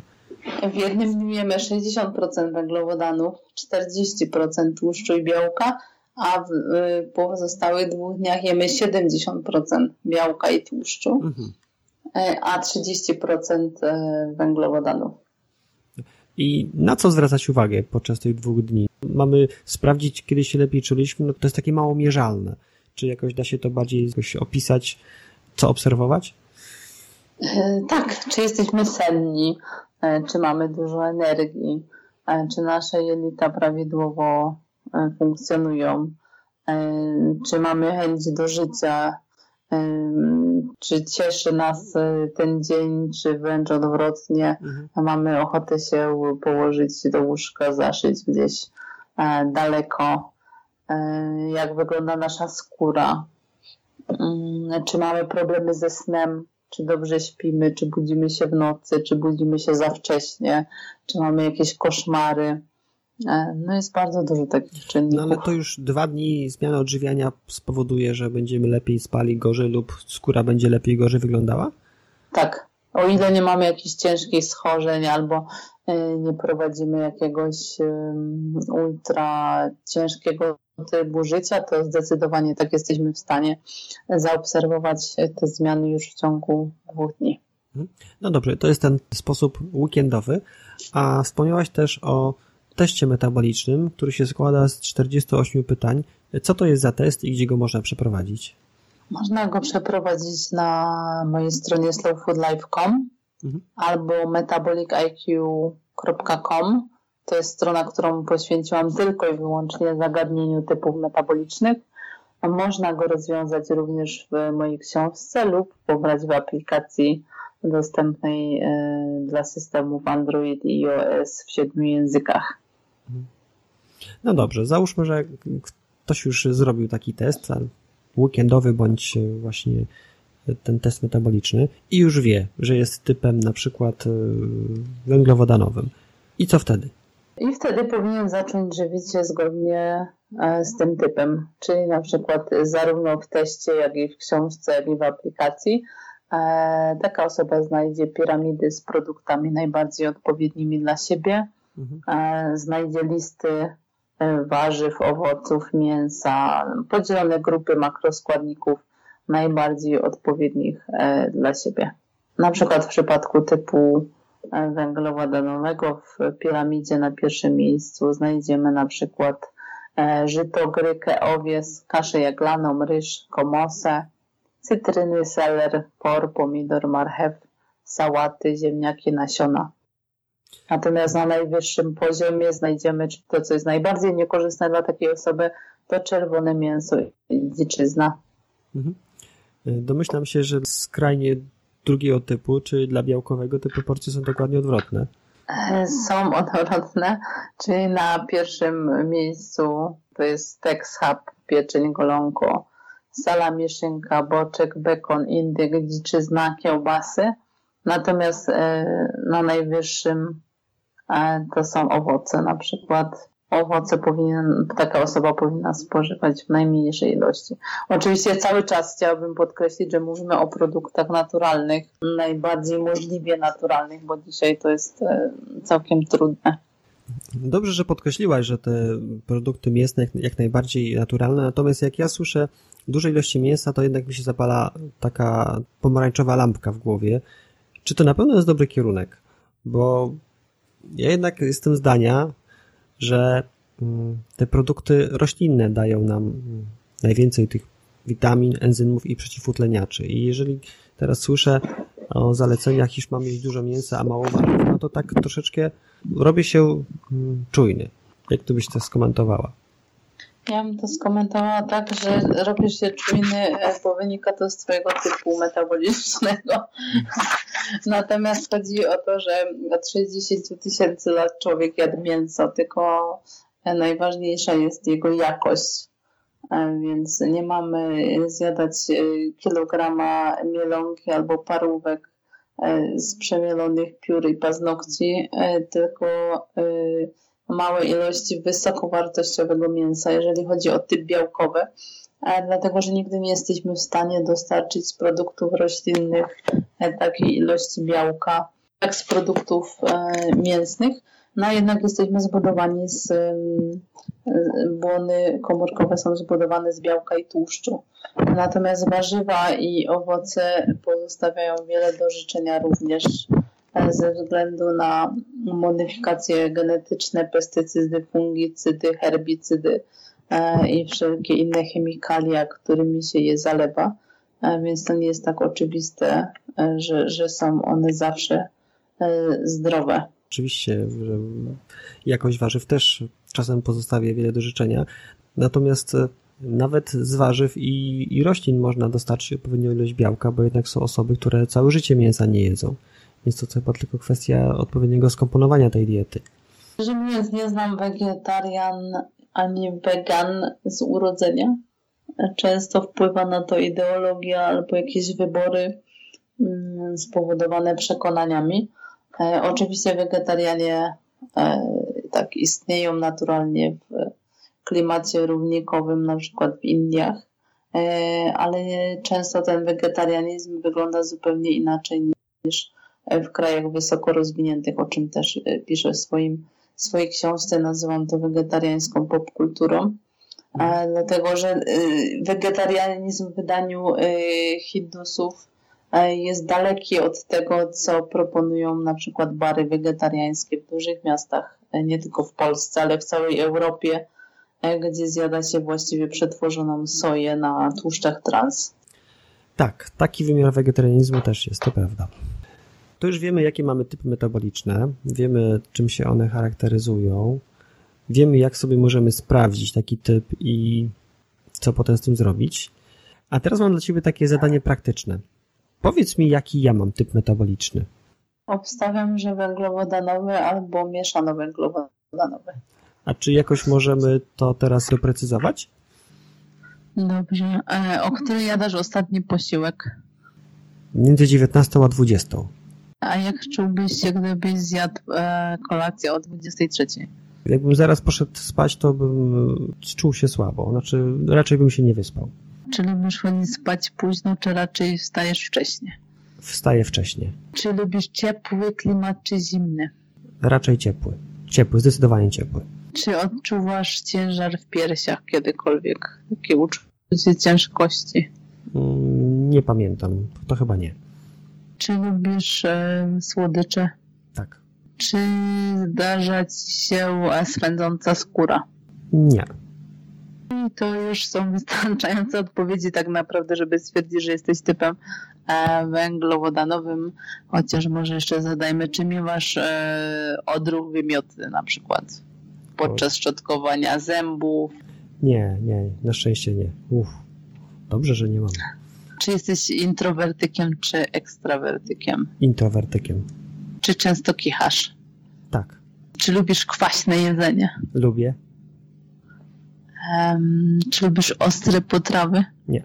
W jednym dniu jemy 60% węglowodanów, 40% tłuszczu i białka, a w y, pozostałych dwóch dniach jemy 70% białka i tłuszczu, mhm. E, a 30% e, węglowodanów. I na co zwracać uwagę podczas tych dwóch dni? Mamy sprawdzić, kiedy się lepiej czuliśmy, no to jest takie mało mierzalne. Czy jakoś da się to bardziej jakoś opisać, co obserwować? E, tak, czy jesteśmy senni, czy mamy dużo energii, czy nasze jelita prawidłowo E, funkcjonują, e, czy mamy chęć do życia, e, czy cieszy nas ten dzień, czy wręcz odwrotnie, mhm. mamy ochotę się położyć do łóżka, zaszyć gdzieś daleko, jak wygląda nasza skóra, mm, czy mamy problemy ze snem, czy dobrze śpimy, czy budzimy się w nocy, czy budzimy się za wcześnie, czy mamy jakieś koszmary. E, no jest bardzo dużo takich czynników. No ale to już dwa dni zmiana odżywiania spowoduje, że będziemy lepiej spali gorzej lub skóra będzie lepiej gorzej wyglądała? Tak. O ile nie mamy jakichś ciężkich schorzeń albo e, nie prowadzimy jakiegoś ultra ciężkiego trybu życia, to zdecydowanie tak jesteśmy w stanie zaobserwować te zmiany już w ciągu dwóch dni. Mhm. No dobrze, to jest ten sposób weekendowy, a wspomniałaś też o teście metabolicznym, który się składa z 48 pytań. Co to jest za test i gdzie go można przeprowadzić? Można go przeprowadzić na mojej stronie slowfoodlife.com mhm. albo metaboliciq.com. To jest strona, którą poświęciłam tylko i wyłącznie zagadnieniu typów metabolicznych. Można go rozwiązać również w mojej książce lub pobrać w aplikacji dostępnej e, dla systemów Android i iOS w siedmiu językach. No dobrze, załóżmy, że ktoś już zrobił taki test, weekendowy bądź właśnie ten test metaboliczny i już wie, że jest typem na przykład e, węglowodanowym. I co wtedy? I wtedy powinien zacząć żywić się zgodnie e, z tym typem, czyli na przykład zarówno w teście, jak i w książce, jak i w aplikacji. E, taka osoba znajdzie piramidy z produktami najbardziej odpowiednimi dla siebie, mhm. znajdzie listy E, warzyw, owoców, mięsa, podzielone grupy makroskładników najbardziej odpowiednich e, dla siebie. Na przykład w przypadku typu e, węglowodanowego w piramidzie na pierwszym miejscu znajdziemy na przykład e, żyto, grykę, owies, kaszę jaglaną, ryż, komosę, cytryny, seler, por, pomidor, marchew, sałaty, ziemniaki, nasiona. Natomiast na najwyższym poziomie znajdziemy to, co jest najbardziej niekorzystne dla takiej osoby, to czerwone mięso i dziczyzna. Mhm. Domyślam się, że skrajnie drugiego typu, czy dla białkowego te proporcje są dokładnie odwrotne. Są odwrotne, czyli na pierwszym miejscu to jest Tex Hub, pieczeń, golonko, salami, szynka, boczek, bekon, indyk, dziczyzna, kiełbasy. Natomiast e, na najwyższym e, to są owoce, na przykład owoce powinien, taka osoba powinna spożywać w najmniejszej ilości. Oczywiście cały czas chciałabym podkreślić, że mówimy o produktach naturalnych, najbardziej możliwie naturalnych, bo dzisiaj to jest e, całkiem trudne. Dobrze, że podkreśliłaś, że te produkty mięsne jak najbardziej naturalne, natomiast jak ja słyszę duże ilości mięsa, to jednak mi się zapala taka pomarańczowa lampka w głowie. Czy to na pewno jest dobry kierunek? Bo ja jednak jestem zdania, że mm, te produkty roślinne dają nam mm, najwięcej tych witamin, enzymów i przeciwutleniaczy. I jeżeli teraz słyszę o zaleceniach, iż mam jeść dużo mięsa, a mało warzyw, no to tak troszeczkę robię się mm, czujny. Jak tu byś to skomentowała? Ja bym to skomentowała tak, że robisz się czujny, e, bo wynika to z twojego typu metabolicznego. Natomiast chodzi o to, że od 60 tysięcy lat człowiek jadł mięso, tylko najważniejsza jest jego jakość. E, więc nie mamy zjadać e, kilograma mielonki albo parówek z przemielonych piór i paznokci, tylko małe ilości wysokowartościowego mięsa, jeżeli chodzi o typ białkowy, dlatego że nigdy nie jesteśmy w stanie dostarczyć z produktów roślinnych e, takiej ilości białka jak z produktów e, mięsnych. No jednak jesteśmy zbudowani z błony komórkowe są zbudowane z białka i tłuszczu. Natomiast warzywa i owoce pozostawiają wiele do życzenia również ze względu na modyfikacje genetyczne, pestycydy, fungicydy, herbicydy e, i wszelkie inne chemikalia, którymi się je zalewa. E, więc to nie jest tak oczywiste, e, że, że są one zawsze zdrowe. Oczywiście, że jakość warzyw też czasem pozostawia wiele do życzenia. Natomiast nawet z warzyw i, i roślin można dostarczyć odpowiednią ilość białka, bo jednak są osoby, które całe życie mięsa nie jedzą. Jest to chyba tylko kwestia odpowiedniego skomponowania tej diety. Szczerze mówiąc, nie znam wegetarian ani wegan z urodzenia. Często wpływa na to ideologia albo jakieś wybory mm, spowodowane przekonaniami. E, oczywiście wegetarianie e, tak istnieją naturalnie w klimacie równikowym, na przykład w Indiach, e, ale często ten wegetarianizm wygląda zupełnie inaczej niż w krajach wysoko rozwiniętych, o czym też e, piszę w swoim, swojej książce, nazywam to wegetariańską popkulturą. Dlatego, że e, wegetarianizm w wydaniu e, Hindusów jest daleki od tego, co proponują na przykład bary wegetariańskie w dużych miastach, nie tylko w Polsce, ale w całej Europie, gdzie zjada się właściwie przetworzoną soję na tłuszczach trans. Tak, taki wymiar wegetarianizmu też jest, to prawda to już wiemy, jakie mamy typy metaboliczne, wiemy, czym się one charakteryzują, wiemy, jak sobie możemy sprawdzić taki typ i co potem z tym zrobić. A teraz mam dla Ciebie takie zadanie praktyczne. Powiedz mi, jaki ja mam typ metaboliczny. Obstawiam, że węglowodanowy albo mieszano-węglowodanowy. A czy jakoś możemy to teraz doprecyzować? Dobrze. E, o której jadasz ostatni posiłek? Między 19 a 20. A jak czułbyś się, gdybyś zjadł e, kolację o 23? Jakbym zaraz poszedł spać, to bym czuł się słabo. Znaczy, raczej bym się nie wyspał. Czy lubisz chodzić spać późno, czy raczej wstajesz wcześnie? Wstaję wcześnie. Czy lubisz ciepły klimat, czy zimny? Raczej ciepły. Ciepły, zdecydowanie ciepły. Czy odczuwasz ciężar w piersiach kiedykolwiek? Takie uczucie ciężkości? Mm, nie pamiętam. To chyba nie. Czy lubisz e, słodycze? Tak. Czy zdarza ci się e, swędząca skóra? Nie. I to już są wystarczające odpowiedzi tak naprawdę, żeby stwierdzić, że jesteś typem e, węglowodanowym, chociaż może jeszcze zadajmy, czy miewasz e, odruch wymiotny na przykład podczas szczotkowania zębów. Nie, nie, na szczęście nie. Uf, dobrze, że nie mam. Czy jesteś introwertykiem, czy ekstrawertykiem? Introwertykiem. Czy często kichasz? Tak. Czy lubisz kwaśne jedzenie? Lubię. Um, czy lubisz ostre potrawy? Nie.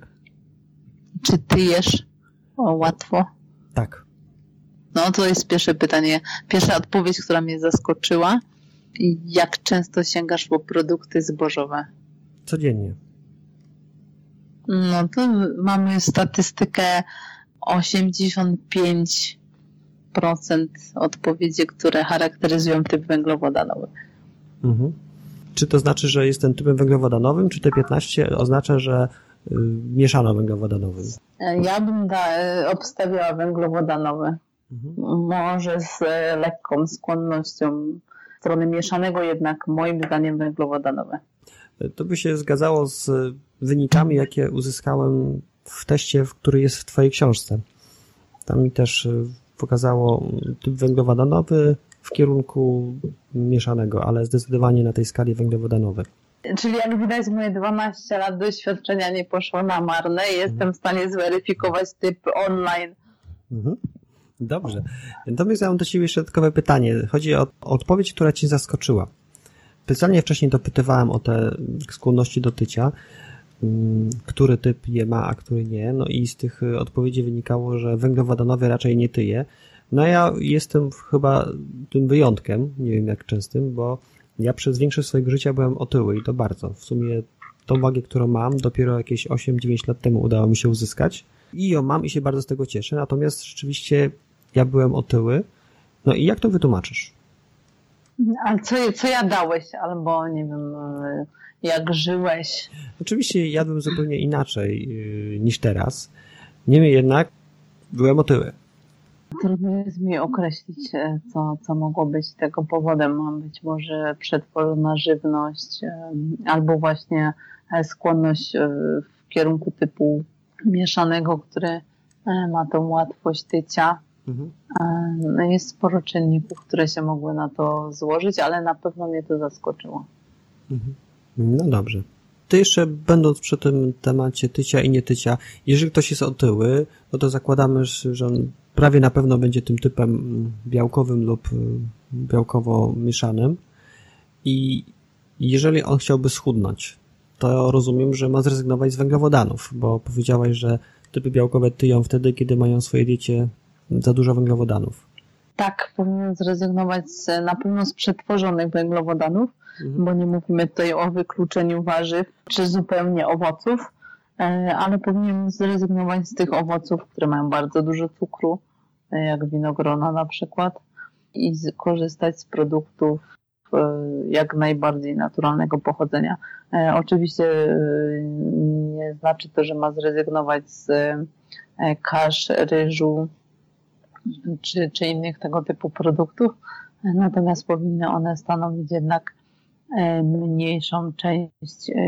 Czy ty jesz o, łatwo? Tak. No to jest pierwsze pytanie. Pierwsza odpowiedź, która mnie zaskoczyła. Jak często sięgasz po produkty zbożowe? Codziennie. No to mamy statystykę 85% odpowiedzi, które charakteryzują typ węglowodanowy. Mhm. Czy to znaczy, że jestem typem węglowodanowym, czy te 15 oznacza, że y, mieszano węglowodanowym? Ja bym da, obstawiała węglowodanowy. Mhm. Może z lekką skłonnością strony mieszanego, jednak moim zdaniem węglowodanowe. To by się zgadzało z wynikami, jakie uzyskałem w teście, który jest w Twojej książce. Tam mi też y, pokazało typ węglowodanowy w kierunku mieszanego, ale zdecydowanie na tej skali węglowodanowej. Czyli jak widać moje 12 lat doświadczenia nie poszło na marne i jestem mhm. w stanie zweryfikować typ online. Mhm. Dobrze. Natomiast ja mam do Ciebie jeszcze dodatkowe pytanie. Chodzi o odpowiedź, która Cię zaskoczyła. Specjalnie wcześniej dopytywałem o te skłonności do tycia, który typ je ma, a który nie. No i z tych odpowiedzi wynikało, że węglowodanowy raczej nie tyje. No ja jestem chyba tym wyjątkiem, nie wiem jak częstym, bo ja przez większość swojego życia byłem otyły i to bardzo. W sumie tą wagę, którą mam, dopiero jakieś 8-9 lat temu udało mi się uzyskać. I ją mam i się bardzo z tego cieszę. Natomiast rzeczywiście ja byłem otyły. No i jak to wytłumaczysz? Ale co, co jadałeś, albo nie wiem, jak żyłeś? Oczywiście jadłem zupełnie inaczej yy, niż teraz. Niemniej jednak byłem otyły. Trudno jest mi określić, e, co, co mogło być tego powodem. Być może przetworzona żywność, e, albo właśnie e, skłonność w kierunku typu mieszanego, który ma tą łatwość tycia. Mhm. No jest sporo czynników, które się mogły na to złożyć, ale na pewno mnie to zaskoczyło. Mhm. No dobrze. Ty jeszcze będąc przy tym temacie tycia i nietycia, jeżeli ktoś jest otyły, no to zakładamy, że on prawie na pewno będzie tym typem białkowym lub y, białkowo mieszanym i jeżeli on chciałby schudnąć, to rozumiem, że ma zrezygnować z węglowodanów, bo powiedziałaś, że typy białkowe tyją wtedy, kiedy mają w swojej diecie za dużo węglowodanów. Tak, powinien zrezygnować z, na pewno z przetworzonych węglowodanów. Bo nie mówimy tutaj o wykluczeniu warzyw czy zupełnie owoców, e, ale powinien zrezygnować z tych owoców, które mają bardzo dużo cukru, e, jak winogrona na przykład, i korzystać z produktów e, jak najbardziej naturalnego pochodzenia. Oczywiście nie znaczy to, że ma zrezygnować z kasz, ryżu, czy, czy innych tego typu produktów, natomiast powinny one stanowić jednak mniejszą część e,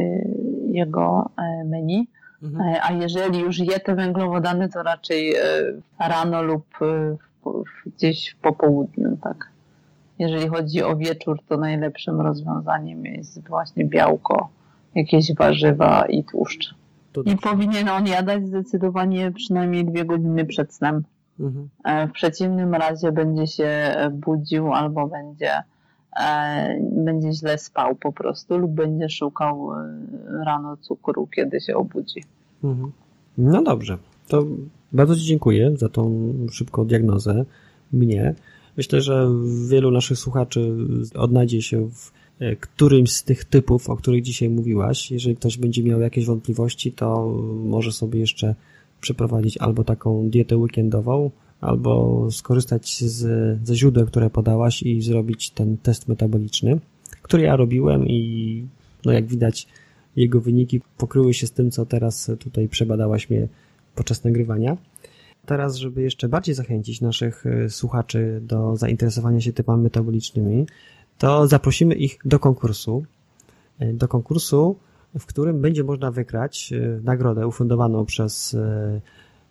jego e, menu. Mhm. A jeżeli już je te węglowodany, to raczej rano lub gdzieś w popołudniu, tak. Jeżeli chodzi o wieczór, to najlepszym rozwiązaniem jest właśnie białko, jakieś warzywa i tłuszcz. I powinien on jadać zdecydowanie przynajmniej dwie godziny przed snem. Mhm. E, w przeciwnym razie będzie się budził albo będzie, e, będzie źle spał po prostu lub będzie szukał e, rano cukru, kiedy się obudzi. Mhm. No dobrze. To bardzo Ci dziękuję za tą szybką diagnozę mnie. Myślę, że wielu naszych słuchaczy odnajdzie się w którymś z tych typów, o których dzisiaj mówiłaś. Jeżeli ktoś będzie miał jakieś wątpliwości, to może sobie jeszcze przeprowadzić albo taką dietę weekendową, albo skorzystać z, ze źródeł, które podałaś i zrobić ten test metaboliczny, który ja robiłem i no jak widać jego wyniki pokryły się z tym, co teraz tutaj przebadałaś mnie podczas nagrywania. teraz, żeby jeszcze bardziej zachęcić naszych y, słuchaczy do zainteresowania się typami metabolicznymi, to zaprosimy ich do konkursu. Y, do konkursu, w którym będzie można wygrać y, nagrodę ufundowaną przez,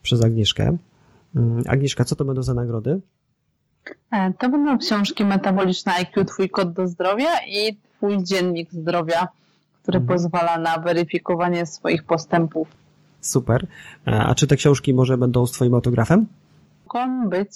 przez Agnieszkę. Agnieszka, co to będą za nagrody? E, to będą książki metaboliczne IQ, Twój kod do zdrowia i Twój dziennik zdrowia, który mhm. pozwala na weryfikowanie swoich postępów. Super. E, a czy te książki może będą z Twoim autografem? Mogą być,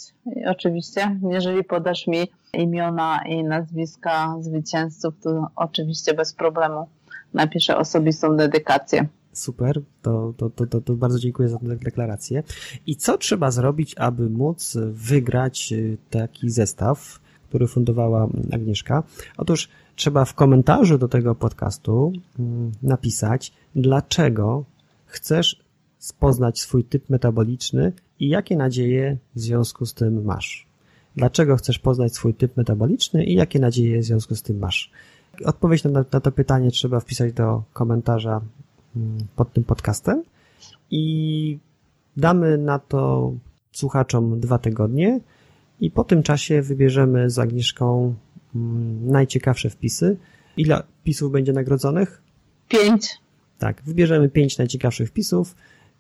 oczywiście. Jeżeli podasz mi imiona i nazwiska zwycięzców, to oczywiście bez problemu napiszę osobistą dedykację. Super, to, to, to, to, to bardzo dziękuję za tę deklarację. I co trzeba zrobić, aby móc wygrać e, taki zestaw, który fundowała Agnieszka? Otóż trzeba w komentarzu do tego podcastu mm, napisać, dlaczego chcesz poznać swój typ metaboliczny i jakie nadzieje w związku z tym masz. Dlaczego chcesz poznać swój typ metaboliczny i jakie nadzieje w związku z tym masz? Odpowiedź na, na to pytanie trzeba wpisać do komentarza pod tym podcastem i damy na to słuchaczom dwa tygodnie i po tym czasie wybierzemy z Agnieszką mm, najciekawsze wpisy. Ile wpisów będzie nagrodzonych? Pięć. Tak, wybierzemy pięć najciekawszych wpisów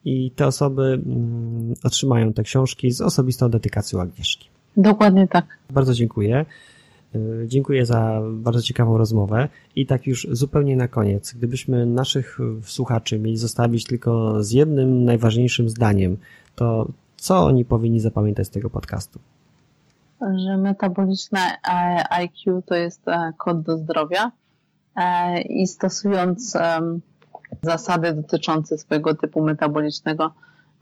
i te osoby mm, otrzymają te książki z osobistą dedykacją Agnieszki. Dokładnie tak. Bardzo dziękuję. Y, dziękuję za bardzo ciekawą rozmowę. I tak już zupełnie na koniec, gdybyśmy naszych słuchaczy mieli zostawić tylko z jednym najważniejszym zdaniem, to co oni powinni zapamiętać z tego podcastu? Że metaboliczne e, IQ to jest e, kod do zdrowia e, i stosując zasady dotyczące swojego typu metabolicznego,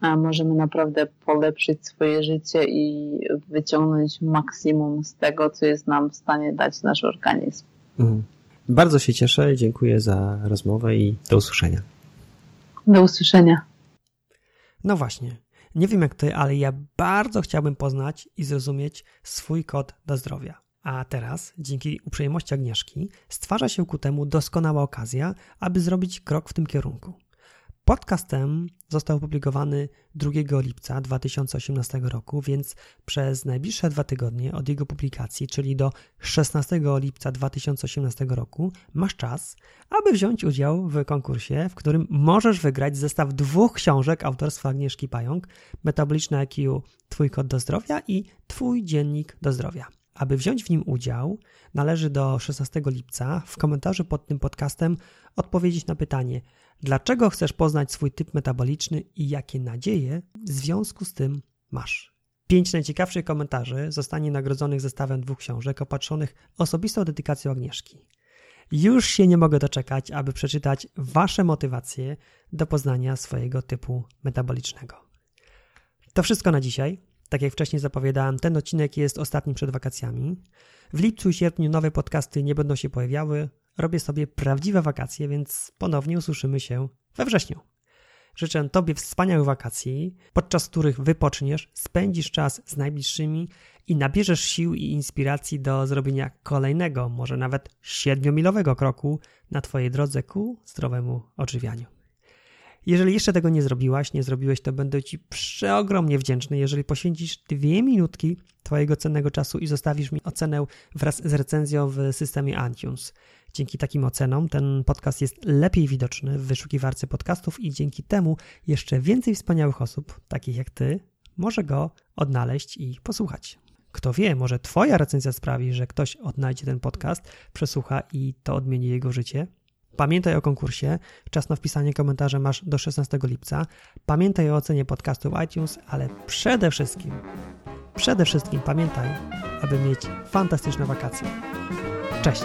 możemy naprawdę polepszyć swoje życie i wyciągnąć maksimum z tego, co jest nam w stanie dać nasz organizm. Mhm. Bardzo się cieszę, dziękuję za rozmowę i do usłyszenia. Do usłyszenia. No właśnie. Nie wiem jak ty, ale ja bardzo chciałbym poznać i zrozumieć swój kod do zdrowia. A teraz, dzięki uprzejmości Agnieszki, stwarza się ku temu doskonała okazja, aby zrobić krok w tym kierunku. Podcast ten został opublikowany 2 lipca 2018 roku, więc przez najbliższe dwa tygodnie od jego publikacji, czyli do 16 lipca 2018 roku, masz czas, aby wziąć udział w konkursie, w którym możesz wygrać zestaw dwóch książek autorstwa Agnieszki Pająk, Metaboliczne IQ, Twój kod do zdrowia i Twój dziennik do zdrowia. Aby wziąć w nim udział, należy do 16 lipca w komentarzu pod tym podcastem odpowiedzieć na pytanie, dlaczego chcesz poznać swój typ metaboliczny i jakie nadzieje w związku z tym masz. Pięć najciekawszych komentarzy zostanie nagrodzonych zestawem dwóch książek opatrzonych osobistą dedykacją Agnieszki. Już się nie mogę doczekać, aby przeczytać Wasze motywacje do poznania swojego typu metabolicznego. To wszystko na dzisiaj. Tak jak wcześniej zapowiadałem, ten odcinek jest ostatnim przed wakacjami. W lipcu i sierpniu nowe podcasty nie będą się pojawiały. Robię sobie prawdziwe wakacje, więc ponownie usłyszymy się we wrześniu. Życzę Tobie wspaniałych wakacji, podczas których wypoczniesz, spędzisz czas z najbliższymi i nabierzesz sił i inspiracji do zrobienia kolejnego, może nawet siedmiomilowego kroku na Twojej drodze ku zdrowemu odżywianiu. Jeżeli jeszcze tego nie zrobiłaś, nie zrobiłeś, to będę Ci przeogromnie wdzięczny, jeżeli poświęcisz dwie minutki Twojego cennego czasu i zostawisz mi ocenę wraz z recenzją w systemie iTunes. Dzięki takim ocenom ten podcast jest lepiej widoczny w wyszukiwarce podcastów i dzięki temu jeszcze więcej wspaniałych osób, takich jak Ty, może go odnaleźć i posłuchać. Kto wie, może Twoja recenzja sprawi, że ktoś odnajdzie ten podcast, przesłucha i to odmieni jego życie. Pamiętaj o konkursie. Czas na wpisanie komentarza masz do 16 lipca. Pamiętaj o ocenie podcastu w iTunes, ale przede wszystkim, przede wszystkim pamiętaj, aby mieć fantastyczne wakacje. Cześć!